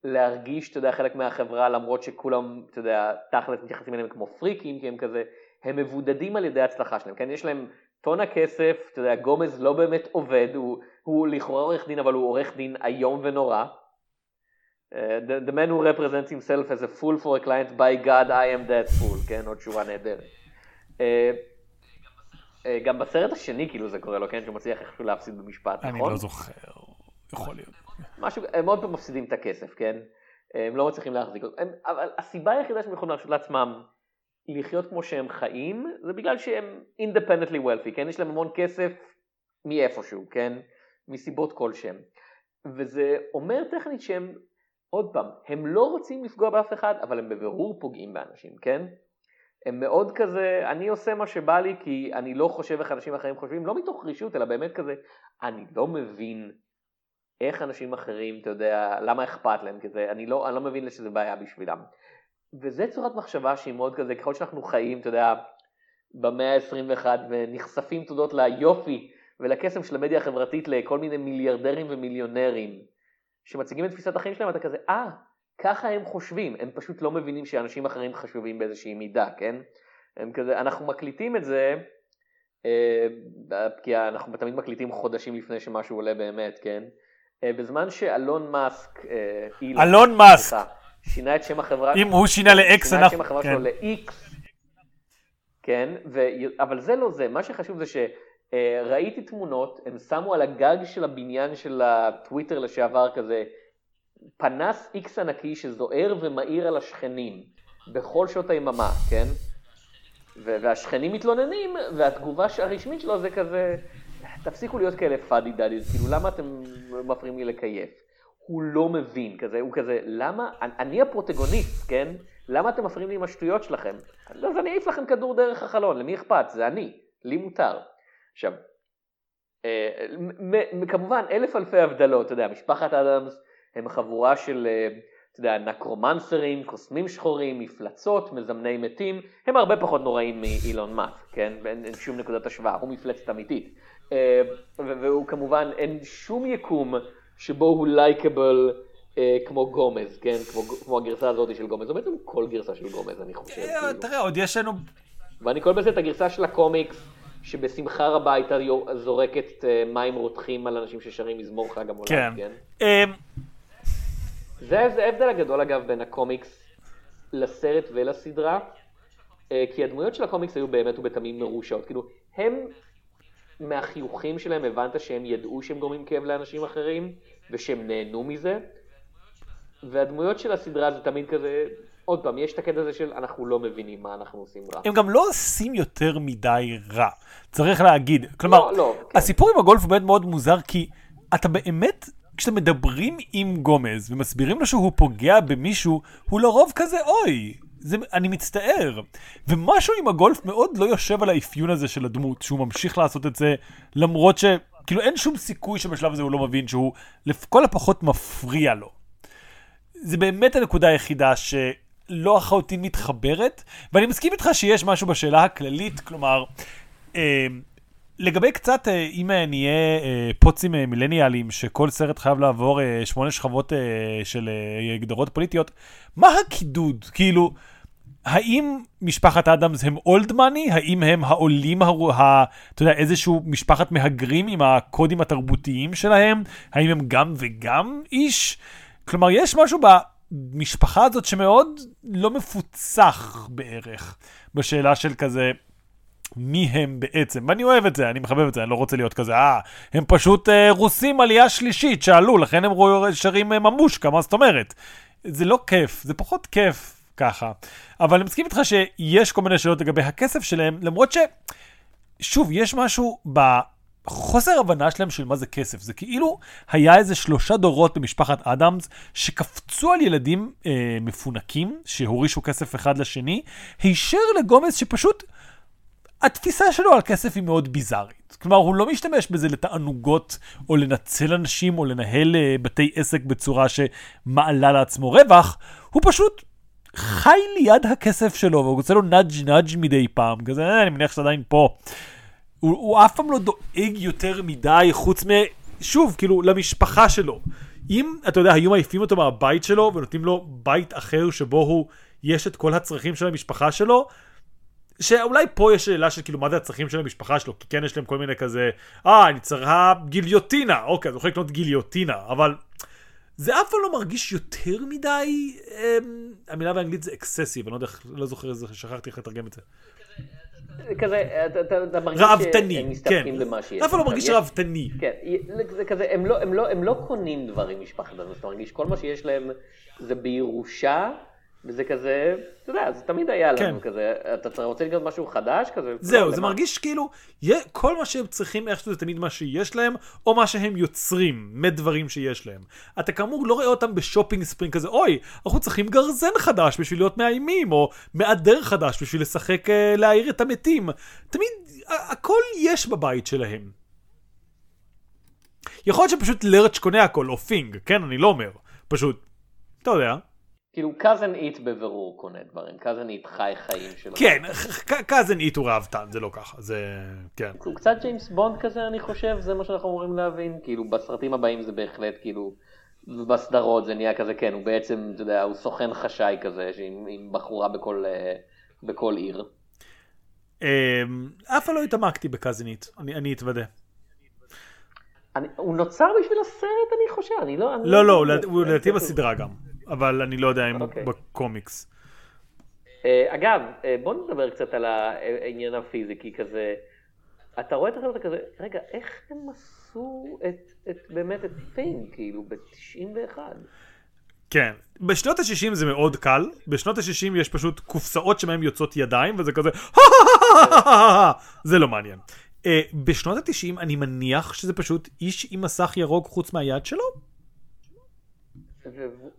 להרגיש, אתה יודע, חלק מהחברה, למרות שכולם, אתה יודע, תכלס מתייחסים אליהם כמו פריקים, כי הם כזה, הם מבודדים על ידי ההצלחה שלהם, כן? יש להם טון הכסף, אתה יודע, גומז לא באמת עובד, הוא, הוא לכאורה עורך דין, אבל הוא עורך דין איום ונורא. Uh, the, the man who represents himself as a fool for a client, by God I am that fool, כן? עוד שורה נהדרת. Uh, uh, גם בסרט השני כאילו זה קורה לו, כן? שהוא מצליח איכשהו להפסיד במשפט, נכון? אני לא זוכר, יכול להיות. משהו, הם עוד פעם מפסידים את הכסף, כן? הם לא מצליחים להחזיק אותו. אבל הסיבה היחידה שהם יכולים להרשות לעצמם לחיות כמו שהם חיים, זה בגלל שהם independently wealthy, כן? יש להם המון כסף מאיפשהו, כן? מסיבות כלשהם. וזה אומר טכנית שהם, עוד פעם, הם לא רוצים לפגוע באף אחד, אבל הם בבירור פוגעים באנשים, כן? הם מאוד כזה, אני עושה מה שבא לי כי אני לא חושב איך אנשים אחרים חושבים, לא מתוך רישות, אלא באמת כזה, אני לא מבין איך אנשים אחרים, אתה יודע, למה אכפת להם כזה, אני לא, אני לא מבין שזה בעיה בשבילם. וזה צורת מחשבה שהיא מאוד כזה, ככל שאנחנו חיים, אתה יודע, במאה ה-21 ונחשפים תודות ליופי ולקסם של המדיה החברתית לכל מיני מיליארדרים ומיליונרים שמציגים את תפיסת החיים שלהם, אתה כזה, אה, ככה הם חושבים, הם פשוט לא מבינים שאנשים אחרים חשובים באיזושהי מידה, כן? הם כזה, אנחנו מקליטים את זה, אה, כי אנחנו תמיד מקליטים חודשים לפני שמשהו עולה באמת, כן? אה, בזמן שאלון מאסק, אה, אלון מאסק, שינה את שם החברה, אם הוא שינה ל-X, שינה את שם החברה שלו כן. ל-X, כן. אבל זה לא זה, מה שחשוב זה שראיתי תמונות, הם שמו על הגג של הבניין של הטוויטר לשעבר כזה, פנס X ענקי שזוהר ומאיר על השכנים, בכל שעות היממה, כן? והשכנים מתלוננים, והתגובה הרשמית שלו זה כזה, תפסיקו להיות כאלה פאדי דאדיז, כאילו למה אתם מפריעים לי לקייף? הוא לא מבין, כזה, הוא כזה, למה, אני הפרוטגוניסט, כן? למה אתם מפריעים לי עם השטויות שלכם? אז אני אעיף לכם כדור דרך החלון, למי אכפת? זה אני, לי מותר. עכשיו, אה, כמובן אלף אלפי הבדלות, אתה יודע, משפחת אדמס הם חבורה של, אה, אתה יודע, נקרומנסרים, קוסמים שחורים, מפלצות, מזמני מתים, הם הרבה פחות נוראים מאילון מאסק, כן? אין, אין שום נקודת השוואה, הוא מפלצת אמיתית. אה, והוא כמובן, אין שום יקום שבו הוא לייקבל אה, כמו גומז, כן? כמו, כמו הגרסה הזאת של גומז, או בעצם כל גרסה של גומז, אני חושב. אה, כאילו. תראה, עוד יש לנו... ואני קורא בזה את הגרסה של הקומיקס, שבשמחה רבה הייתה זורקת אה, מים רותחים על אנשים ששרים מזמור חג המולד, כן. כן? אה, זה זה ההבדל הגדול אגב בין הקומיקס לסרט ולסדרה, אה, כי הדמויות של הקומיקס היו באמת ובתמים מרושעות, כאילו הם מהחיוכים שלהם הבנת שהם ידעו שהם גורמים כאב לאנשים אחרים ושהם נהנו מזה, והדמויות של הסדרה זה תמיד כזה, עוד פעם, יש את הקטע הזה של אנחנו לא מבינים מה אנחנו עושים רע. הם גם לא עושים יותר מדי רע, צריך להגיד. כלומר, לא, לא, כן. הסיפור עם הגולף הוא באמת מאוד מוזר, כי אתה באמת, כשאתם מדברים עם גומז ומסבירים לו שהוא פוגע במישהו, הוא לרוב כזה, אוי, זה, אני מצטער. ומשהו עם הגולף מאוד לא יושב על האפיון הזה של הדמות, שהוא ממשיך לעשות את זה, למרות ש... כאילו אין שום סיכוי שבשלב הזה הוא לא מבין שהוא לכל הפחות מפריע לו. זה באמת הנקודה היחידה שלא לחלוטין מתחברת, ואני מסכים איתך שיש משהו בשאלה הכללית, כלומר, אה, לגבי קצת, אה, אם אה, נהיה אה, פוצים אה, מילניאליים, שכל סרט חייב לעבור אה, שמונה שכבות אה, של אה, הגדרות פוליטיות, מה הקידוד? כאילו, האם משפחת אדמס הם אולד מאני? האם הם העולים, הר... ה... אתה יודע, איזשהו משפחת מהגרים עם הקודים התרבותיים שלהם? האם הם גם וגם איש? כלומר, יש משהו במשפחה הזאת שמאוד לא מפוצח בערך, בשאלה של כזה, מי הם בעצם. ואני אוהב את זה, אני מחבב את זה, אני לא רוצה להיות כזה, אה, הם פשוט אה, רוסים עלייה שלישית שעלו, לכן הם שרים אה, ממושקה, מה זאת אומרת? זה לא כיף, זה פחות כיף ככה. אבל אני מסכים איתך שיש כל מיני שאלות לגבי הכסף שלהם, למרות ש... שוב, יש משהו בחוסר הבנה שלהם של מה זה כסף. זה כאילו היה איזה שלושה דורות במשפחת אדמס שקפצו על ילדים אה, מפונקים, שהורישו כסף אחד לשני, הישר לגומז שפשוט התפיסה שלו על כסף היא מאוד ביזארית. כלומר, הוא לא משתמש בזה לתענוגות, או לנצל אנשים, או לנהל uh, בתי עסק בצורה שמעלה לעצמו רווח, הוא פשוט חי ליד הכסף שלו, והוא רוצה לו נאג' נאג' מדי פעם, כזה, אה, אני מניח שאתה עדיין פה. הוא, הוא אף פעם לא דואג יותר מדי, חוץ מ... שוב, כאילו, למשפחה שלו. אם, אתה יודע, היו מעיפים אותו מהבית שלו, ונותנים לו בית אחר שבו הוא, יש את כל הצרכים של המשפחה שלו, שאולי פה יש שאלה של כאילו מה זה הצרכים של המשפחה שלו, כי כן יש להם כל מיני כזה, אה, אני צריכה גיליוטינה, אוקיי, אז הוא יכול לקנות גיליוטינה, אבל זה אף פעם לא מרגיש יותר מדי, אמ, המילה באנגלית זה אקססיב, אני לא יודע, לא זוכר איזה, שכחתי איך לתרגם את זה. זה כזה, אתה- אתה אתה מרגיש שהם כן. מסתפקים במה שיש. אף פעם לא מרגיש יש- ראוותני. כן, זה כזה, הם לא, הם לא, הם לא קונים דברים משפחת אדמס, אתה מרגיש, כל מה שיש להם זה בירושה, וזה כזה, אתה יודע, זה תמיד היה לנו כן. כזה, אתה צריך- רוצה לקנות משהו חדש כזה? זהו, זה למה? מרגיש כאילו, כל מה שהם צריכים איכשהו זה תמיד מה שיש להם, או מה שהם יוצרים מדברים שיש להם. אתה כאמור לא רואה אותם ב shopping spree כזה, אוי, אנחנו צריכים גרזן חדש בשביל להיות מאיימים, או מעדר חדש בשביל לשחק, אה, להעיר את המתים. תמיד, הכל יש בבית שלהם. יכול להיות שפשוט לרץ' קונה הכל, או Thing, כן, אני לא אומר. פשוט, אתה יודע. כאילו, Cousin Itt בבירור קונה דברים, Cousin Itt חי חיים שלו. כן, Cousin Itt הוא ראוותן, זה לא ככה, זה... כן. הוא קצת ג'יימס בונד כזה, אני חושב, זה מה שאנחנו אמורים להבין. כאילו, בסרטים הבאים זה בהחלט, כאילו, ובסדרות זה נהיה כזה, כן, הוא בעצם, אתה יודע, הוא סוכן חשאי כזה, עם, עם בחורה בכל, אה, בכל עיר. אמ, אף פעם לא התעמקתי בקאזנית, אני אני אתוודה. אני, הוא נוצר בשביל הסרט, אני חושב, אני לא... אני לא, לא. לדעתי- הוא לדעתי בסדרה גם, אבל אני לא יודע אם הוא אוקיי. בקומיקס. אה, אגב, אה, בוא נדבר קצת על העניין הפיזיקי כזה. אתה רואה את החבר'ה כזה, רגע, איך הם עשו את, את באמת את פינג, כאילו, ב-91? כן. בשנות ה-60 זה מאוד קל, בשנות ה-60 יש פשוט קופסאות שבהן יוצאות ידיים, וזה כזה, זה לא מעניין. אה, בשנות ה-90 אני מניח שזה פשוט איש עם מסך ירוק חוץ מהיד שלו?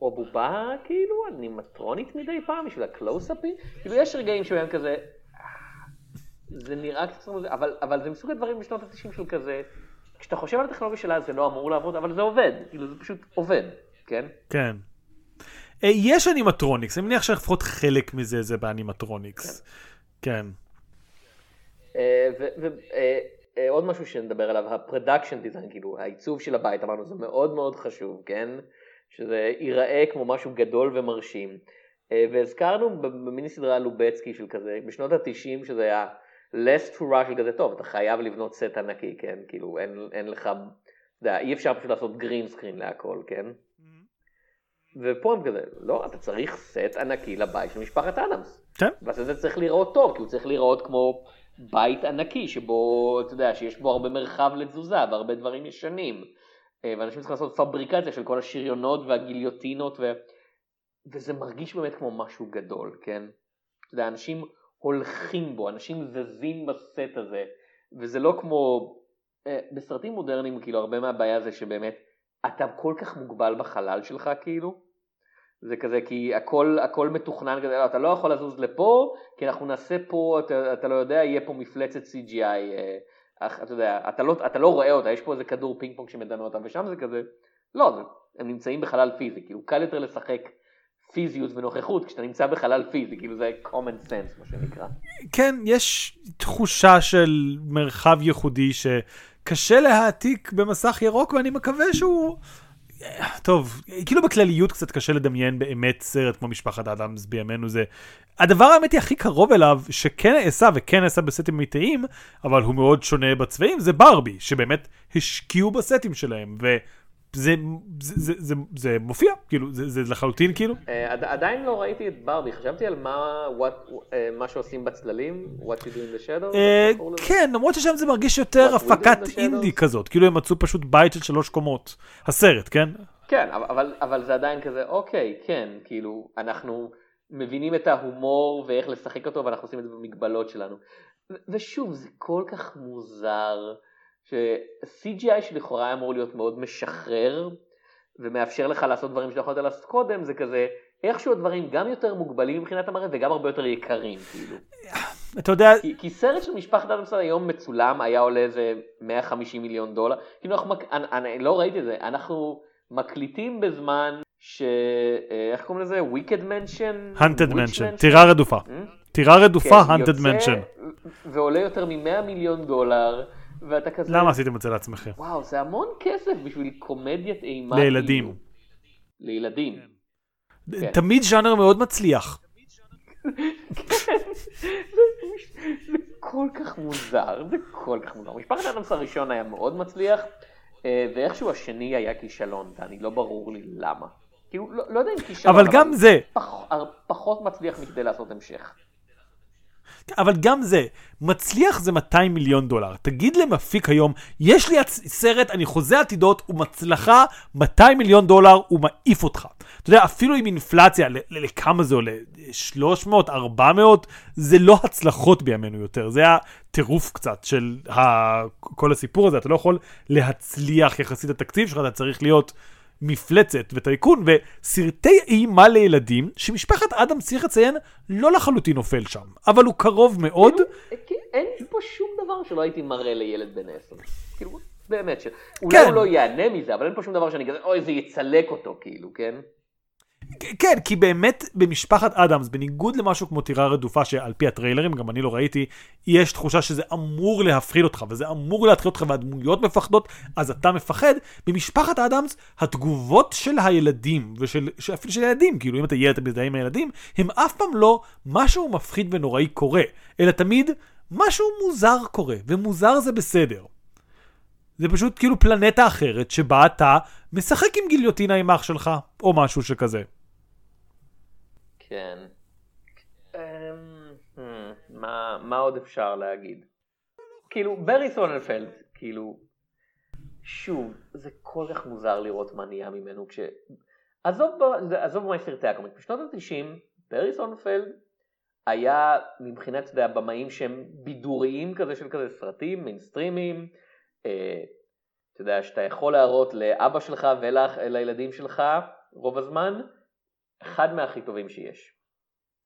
או בובה כאילו אנימטרונית מדי פעם בשביל הקלוסאפים, כאילו יש רגעים שבהם כזה, "אה, זה נראה קצת, מוזר", אבל, אבל זה מסוג הדברים בשנות ה-90 של כזה, כשאתה חושב על הטכנולוגיה שלה זה לא אמור לעבוד, אבל זה עובד, כאילו זה פשוט עובד, כן? כן. אה, יש animatronics, אני מניח שלפחות חלק מזה זה ב animatronics. כן. ועוד משהו שנדבר עליו, ה production design, כאילו העיצוב של הבית, אמרנו זה מאוד מאוד חשוב, כן? שזה ייראה כמו משהו גדול ומרשים. אה, והזכרנו במיני סדרה לובצקי של כזה, בשנות התשעים שזה היה less to rush של כזה, טוב, אתה חייב לבנות סט ענקי, כן? כאילו אין, אין לך, אתה יודע, אי אפשר פשוט לעשות green screen להכל, כן? ופה הם כזה, לא, אתה צריך סט ענקי לבית של משפחת אדמס. כן. והסט הזה צריך להיראות טוב, כי הוא צריך להיראות כמו בית ענקי, שבו, אתה יודע, שיש בו הרבה מרחב לתזוזה והרבה דברים ישנים. אה, ואנשים צריכים לעשות פבריקציה של כל השריונות והגיליוטינות, ו... וזה מרגיש באמת כמו משהו גדול, כן? אתה יודע, אנשים הולכים בו, אנשים זזים בסט הזה, וזה לא כמו, אה, בסרטים מודרניים, כאילו, הרבה מהבעיה זה שבאמת, אתה כל כך מוגבל בחלל שלך, כאילו, זה כזה כי הכל, הכל מתוכנן כזה, לא, אתה לא יכול לזוז לפה, כי אנחנו נעשה פה, אתה, אתה לא יודע, יהיה פה מפלצת CGI, אה, אתה יודע, אתה לא, אתה לא רואה אותה, יש פה איזה כדור פינג פונג שמדמה אותה, ושם זה כזה, לא, זה, הם נמצאים בחלל פיזי, כאילו קל יותר לשחק פיזיות ונוכחות כשאתה נמצא בחלל פיזי, כאילו זה common sense מה שנקרא. כן, יש תחושה של מרחב ייחודי שקשה להעתיק במסך ירוק, ואני מקווה שהוא... טוב, כאילו בכלליות קצת קשה לדמיין באמת סרט כמו משפחת אדמס בימינו זה. הדבר האמיתי הכי קרוב אליו, שכן נעשה וכן נעשה בסטים אמיתיים, אבל הוא מאוד שונה בצבעים, זה ברבי, שבאמת השקיעו בסטים שלהם, וזה זה, זה, זה, זה מופיע, כאילו, זה, זה לחלוטין כאילו. Uh, עדיין לא ראיתי את ברבי, חשבתי על מה, what, uh, מה שעושים בצללים, what you do in the shadows. Uh, כן, למרות ששם זה מרגיש יותר הפקת אינדי כזאת, כאילו הם מצאו פשוט בית של שלוש קומות, הסרט, כן? כן, אבל, אבל זה עדיין כזה, אוקיי, כן, כאילו, אנחנו מבינים את ההומור ואיך לשחק אותו, ואנחנו עושים את זה במגבלות שלנו. ושוב, זה כל כך מוזר. ש-CGI שלכאורה אמור להיות מאוד משחרר ומאפשר לך לעשות דברים שלא יכולת לעשות קודם, זה כזה, איכשהו הדברים גם יותר מוגבלים מבחינת המראה וגם הרבה יותר יקרים, כאילו. אתה יודע... כי, כי סרט של משפחת אדמסון היום מצולם היה עולה איזה 150 מיליון דולר, כאילו אנחנו, אני, אני לא ראיתי את זה, אנחנו מקליטים בזמן ש... אה, איך קוראים לזה? Wicked Mansion? Hunted Mansion, טירה רדופה. Hmm? טירה רדופה, כן, Hunted Mansion. ועולה יותר מ-100 מיליון דולר. ואתה כזה... למה עשיתם את זה לעצמכם? וואו, זה המון כסף בשביל קומדיית אימה. לילדים. כאילו. לילדים. כן. תמיד ז'אנר מאוד מצליח. זה כל כך מוזר, זה כל כך מוזר. משפחת אדמס הראשון היה מאוד מצליח, אה, ואיכשהו השני היה כישלון, ואני לא ברור לי למה. כאילו, לא, לא יודע אם כישלון, אבל גם זה. פח, פחות מצליח מכדי לעשות המשך. אבל גם זה, מצליח זה 200 מיליון דולר. תגיד למפיק היום, יש לי סרט, אני חוזה עתידות, הוא מצלחה 200 מיליון דולר, הוא מעיף אותך. אתה יודע, אפילו עם אינפלציה, לכמה זה עולה? 300, 400? זה לא הצלחות בימינו יותר, זה הטירוף קצת של כל הסיפור הזה. אתה לא יכול להצליח יחסית לתקציב שלך, אתה צריך להיות... מפלצת וטייקון וסרטי אימה לילדים שמשפחת אדם צריך לציין לא לחלוטין נופל שם אבל הוא קרוב מאוד. כאילו, אין פה שום דבר שלא הייתי מראה לילד בן עשר. כאילו באמת שאולי הוא לא ייהנה מזה אבל אין פה שום דבר שאני כזה אוי זה יצלק אותו כאילו כן. כן, כי באמת במשפחת אדמס, בניגוד למשהו כמו טירה רדופה, שעל פי הטריילרים, גם אני לא ראיתי, יש תחושה שזה אמור להפחיד אותך, וזה אמור להתחיל אותך, והדמויות מפחדות, אז אתה מפחד. במשפחת אדמס, התגובות של הילדים, ושל, אפילו של הילדים, כאילו אם אתה ילד, אתה מזדהה עם הילדים, הם אף פעם לא משהו מפחיד ונוראי קורה, אלא תמיד משהו מוזר קורה, ומוזר זה בסדר. זה פשוט כאילו פלנטה אחרת שבה אתה משחק עם גיליוטינה עם אח שלך, או משהו שכזה. כן. אמ, hmm, מה, מה עוד אפשר להגיד? כאילו, ברי סוננפלד, כאילו, שוב, זה כל כך מוזר לראות מה נהיה ממנו כש... עזוב, עזוב מה סרטי הקומיקס, בשנות ה-90, ברי סוננפלד היה מבחינת, אתה יודע, במאים שהם בידוריים כזה של כזה סרטים, מיינסטרימיים, אה, אתה יודע, שאתה יכול להראות לאבא שלך ולילדים שלך רוב הזמן, אחד מהכי טובים שיש.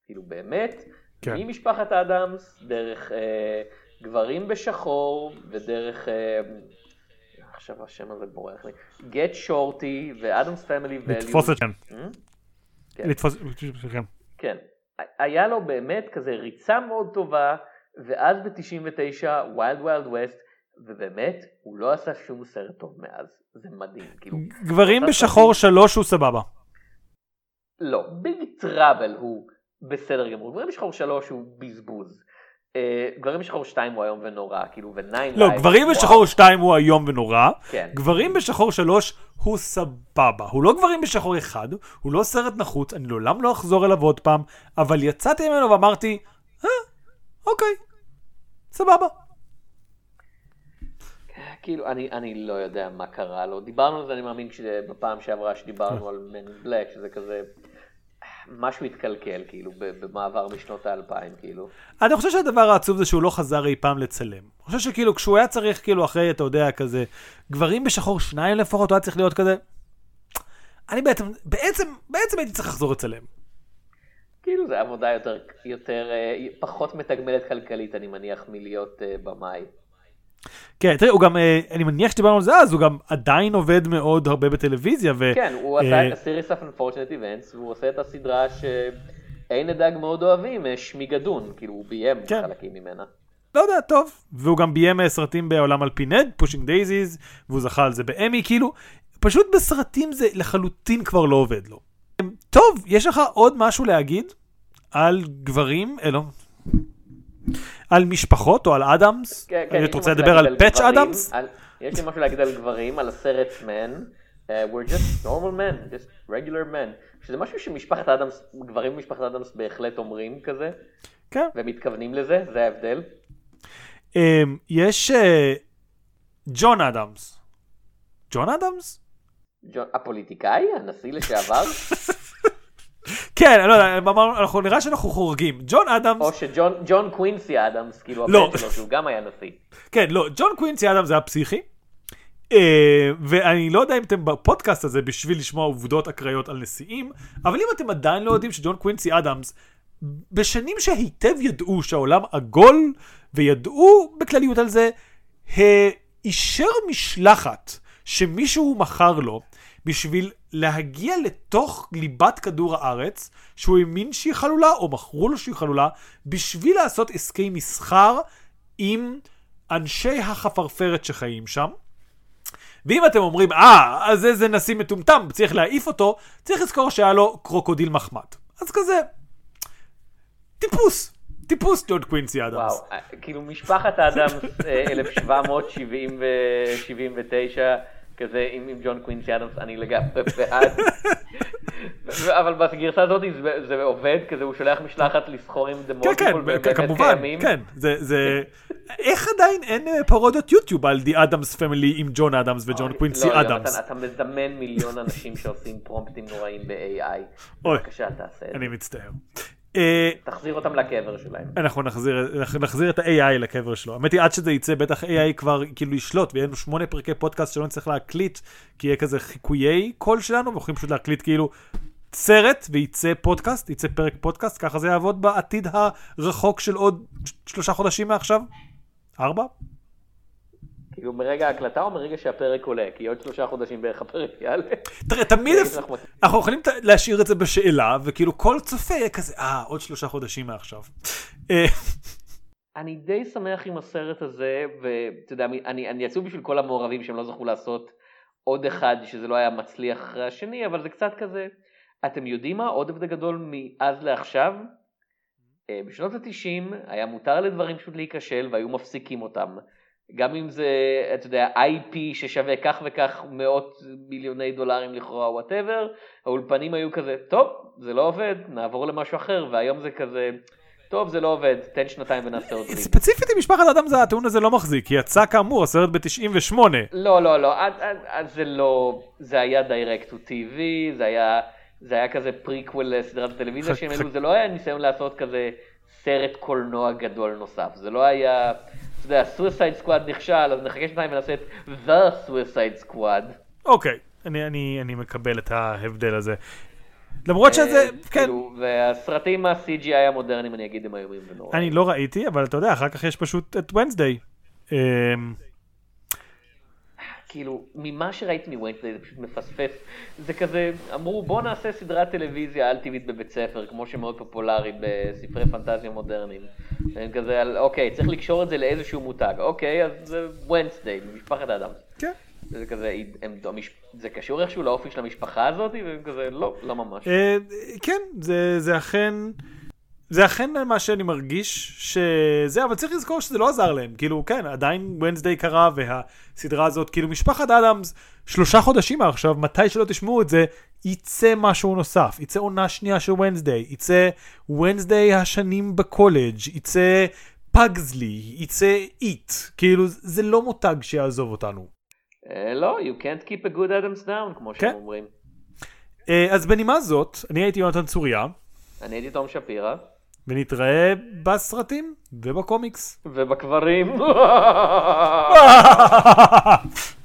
כאילו באמת, כן. ממשפחת אדמס, דרך אה, גברים בשחור ודרך אה, עכשיו השם הזה בורח לי. Get Shorty ואדמס פמילי ואליו. לתפוס את שם. כן. לתפוס, כן. כן. היה לו באמת כזה ריצה מאוד טובה, ואז ב-99 ויילד ויילד ווסט, ובאמת, הוא לא עשה שום סרט טוב מאז. זה מדהים. כאילו, גברים בשחור שלוש הוא סבבה. לא, ביג טראבל הוא בסדר גמור. גברים בשחור שלוש הוא בזבוז. אה, גברים בשחור שתיים הוא איום ונורא, כאילו, וניין לא, גברים בשחור שתיים הוא איום ונורא. כן. גברים בשחור שלוש הוא סבבה. הוא לא גברים בשחור אחד, הוא לא סרט נחוץ, אני לעולם לא אחזור אליו עוד פעם, אבל יצאתי ממנו ואמרתי, אה, אוקיי, סבבה. כאילו, אני, אני לא יודע מה קרה לו. דיברנו על זה, אני מאמין, בפעם שעברה שדיברנו על Man in Black, שזה כזה... משהו התקלקל, כאילו, במעבר משנות האלפיים, כאילו. אני חושב שהדבר העצוב זה שהוא לא חזר אי פעם לצלם. אני חושב שכאילו, כשהוא היה צריך, כאילו, אחרי, אתה יודע, כזה, גברים בשחור שניים לפחות, הוא היה צריך להיות כזה... אני בעצם, בעצם, בעצם הייתי צריך לחזור לצלם. כאילו, זה עבודה יותר, יותר, אה, פחות מתגמלת כלכלית, אני מניח, מלהיות אה, במאי. כן, תראה, הוא גם, אה, אני מניח שדיברנו על זה אז, הוא גם עדיין עובד מאוד הרבה בטלוויזיה, ו... כן, הוא אה, עשה את ה-Series of Unfortunate Events, והוא עושה את הסדרה שעין הדג מאוד אוהבים, אה, Schmigadoon, כאילו, הוא ביים כן. חלקים ממנה. לא יודע, טוב. והוא גם ביים אה, סרטים בעולם על פי נד, Pushing Daisies, והוא זכה על זה באמי, כאילו, פשוט בסרטים זה לחלוטין כבר לא עובד לו. טוב, יש לך עוד משהו להגיד על גברים, אה, לא, על משפחות או על אדמס? כן, כן, לי רוצה לדבר על פאץ' אדמס? יש לי משהו להגיד על גברים, על הסרט Man. Uh, we're just normal men, just regular men. שזה משהו שמשפחת אדמס, גברים במשפחת אדמס בהחלט אומרים כזה, כן. ומתכוונים לזה, זה ההבדל. אמ, יש אה, ג'ון אדמס. ג'ון אדמס? הפוליטיקאי, הנשיא לשעבר, כן, לא יודע, אמרנו- אנחנו נראה שאנחנו חורגים. ג'ון אדמס או שג'ון ג'ון קווינסי אדמס, כאילו לא. הבן שלו, שהוא גם היה נשיא. כן, לא, ג'ון קווינסי אדמס זה היה פסיכי. אה, ואני לא יודע אם אתם בפודקאסט הזה בשביל לשמוע עובדות אקראיות על נשיאים, אבל אם אתם עדיין לא יודעים שג'ון קווינסי אדמס, בשנים שהיטב ידעו שהעולם עגול, וידעו בכלליות על זה, אה, אישר משלחת שמישהו מכר לו בשביל להגיע לתוך ליבת כדור הארץ, שהוא האמין שהיא חלולה, או מכרו לו שהיא חלולה, בשביל לעשות עסקי מסחר עם אנשי החפרפרת שחיים שם. ואם אתם אומרים, אה, אז איזה נשיא מטומטם, צריך להעיף אותו, צריך לזכור שהיה לו קרוקודיל מחמד. אז כזה, טיפוס, טיפוס ג'ון קווינסי אדמס. וואו, אה, כאילו משפחת אדמס אה, 1779, כזה עם, עם ג'ון קווינסי אדמס, אני לגמרי בעד. אבל בגרסה הזאת זה, זה עובד, כזה הוא שולח משלחת לסחור עם the כן, כן, mole people, כ- כמובן, כן, זה, זה... איך עדיין אין אה, פרודיות יוטיוב על The Addams Family עם ג'ון אדמס וג'ון קווינסי לא, אדמס? אתה, אתה מזמן מיליון אנשים שעושים פרומפטים נוראים ב-AI. בבקשה, תעשה את זה. אני מצטער. אה, תחזיר אותם לקבר שלהם. אנחנו נחזיר, אנחנו נחזיר את ה-AI לקבר שלו. האמת היא, עד שזה יצא, בטח AI כבר כאילו ישלוט, ויהיה לנו שמונה פרקי פודקאסט שלא נצטרך להקליט, כי יהיה כזה חיקויי קול שלנו, ויכולים פשוט להקליט כאילו סרט, וייצא פודקאסט, יצא פרק פודקאסט, ככה זה יעבוד בעתיד הרחוק של עוד שלושה חודשים מעכשיו? ארבע? כאילו מרגע ההקלטה או מרגע שהפרק עולה? כי עוד שלושה חודשים בערך הפרק יעלה. תראה, תמיד אנחנו- יכולים להשאיר את זה בשאלה, וכאילו כל צופה יהיה כזה, אה, עוד שלושה חודשים מעכשיו. אה, אני די שמח עם הסרט הזה, ואתה יודע, אני, אני עצוב בשביל כל המעורבים שהם לא זכו לעשות עוד אחד שזה לא היה מצליח אחרי השני, אבל זה קצת כזה, אתם יודעים מה עוד הבדל גדול מאז לעכשיו? אה, בשנות התשעים היה מותר לדברים פשוט להיכשל והיו מפסיקים אותם. גם אם זה, אתה יודע, IP ששווה כך וכך מאות מיליוני דולרים לכאורה וואטאבר, האולפנים היו כזה, טוב, זה לא עובד, נעבור למשהו אחר, והיום זה כזה, טוב, זה לא עובד, תן שנתיים ונעשה עוד דברים. ספציפית עם משפחת אדם זה הטיעון הזה לא מחזיק, כי יצא כאמור הסרט ב-98. לא, לא, לא, אז, אז, אז זה לא, זה היה direct to TV, זה היה, זה היה כזה פריקוול לסדרת הטלוויזיה שהם העלו, זה לא היה ניסיון לעשות כזה סרט קולנוע גדול נוסף, זה לא היה, אתה יודע, Suicide Squad נכשל, אז נחכה שנתיים ונעשה את The Suicide Squad. אוקיי, אני, אני, אני מקבל את ההבדל הזה. למרות שזה, אה, כן, כאילו, והסרטים ה-CGI המודרניים, אני אגיד, הם איומים ונוראים. אני לא ראיתי, אבל אתה יודע, אחר כך יש פשוט את ונסדיי. כאילו, ממה שראיתי מוויינסדיי זה פשוט מפספס. זה כזה, אמרו בוא נעשה סדרת טלוויזיה על טבעית בבית ספר, כמו שמאוד פופולרי בספרי פנטזיה מודרניים. כזה, על, אוקיי, צריך לקשור את זה לאיזשהו מותג. אוקיי, אז זה וויינסדיי, משפחת האדם. כן. זה כזה, הם, זה קשור איכשהו לאופי של המשפחה הזאת, והם כזה, לא, לא ממש. אה, כן, זה, זה אכן... זה אכן מה שאני מרגיש שזה, אבל צריך לזכור שזה לא עזר להם. כאילו, כן, עדיין ונסדיי קרה, והסדרה הזאת, כאילו, משפחת אדמס, שלושה חודשים עכשיו, מתי שלא תשמעו את זה, יצא משהו נוסף. יצא עונה שנייה של ונסדיי, יצא ונסדיי השנים בקולג', יצא פאגזלי, יצא איט. כאילו, זה לא מותג שיעזוב אותנו. אה, לא, you can't keep a good Adams down, כמו כן. שהם אומרים. אה, אז בנימה זאת, אני הייתי יונתן צוריה. אני הייתי תום שפירא. ונתראה בסרטים ובקומיקס. ובקברים.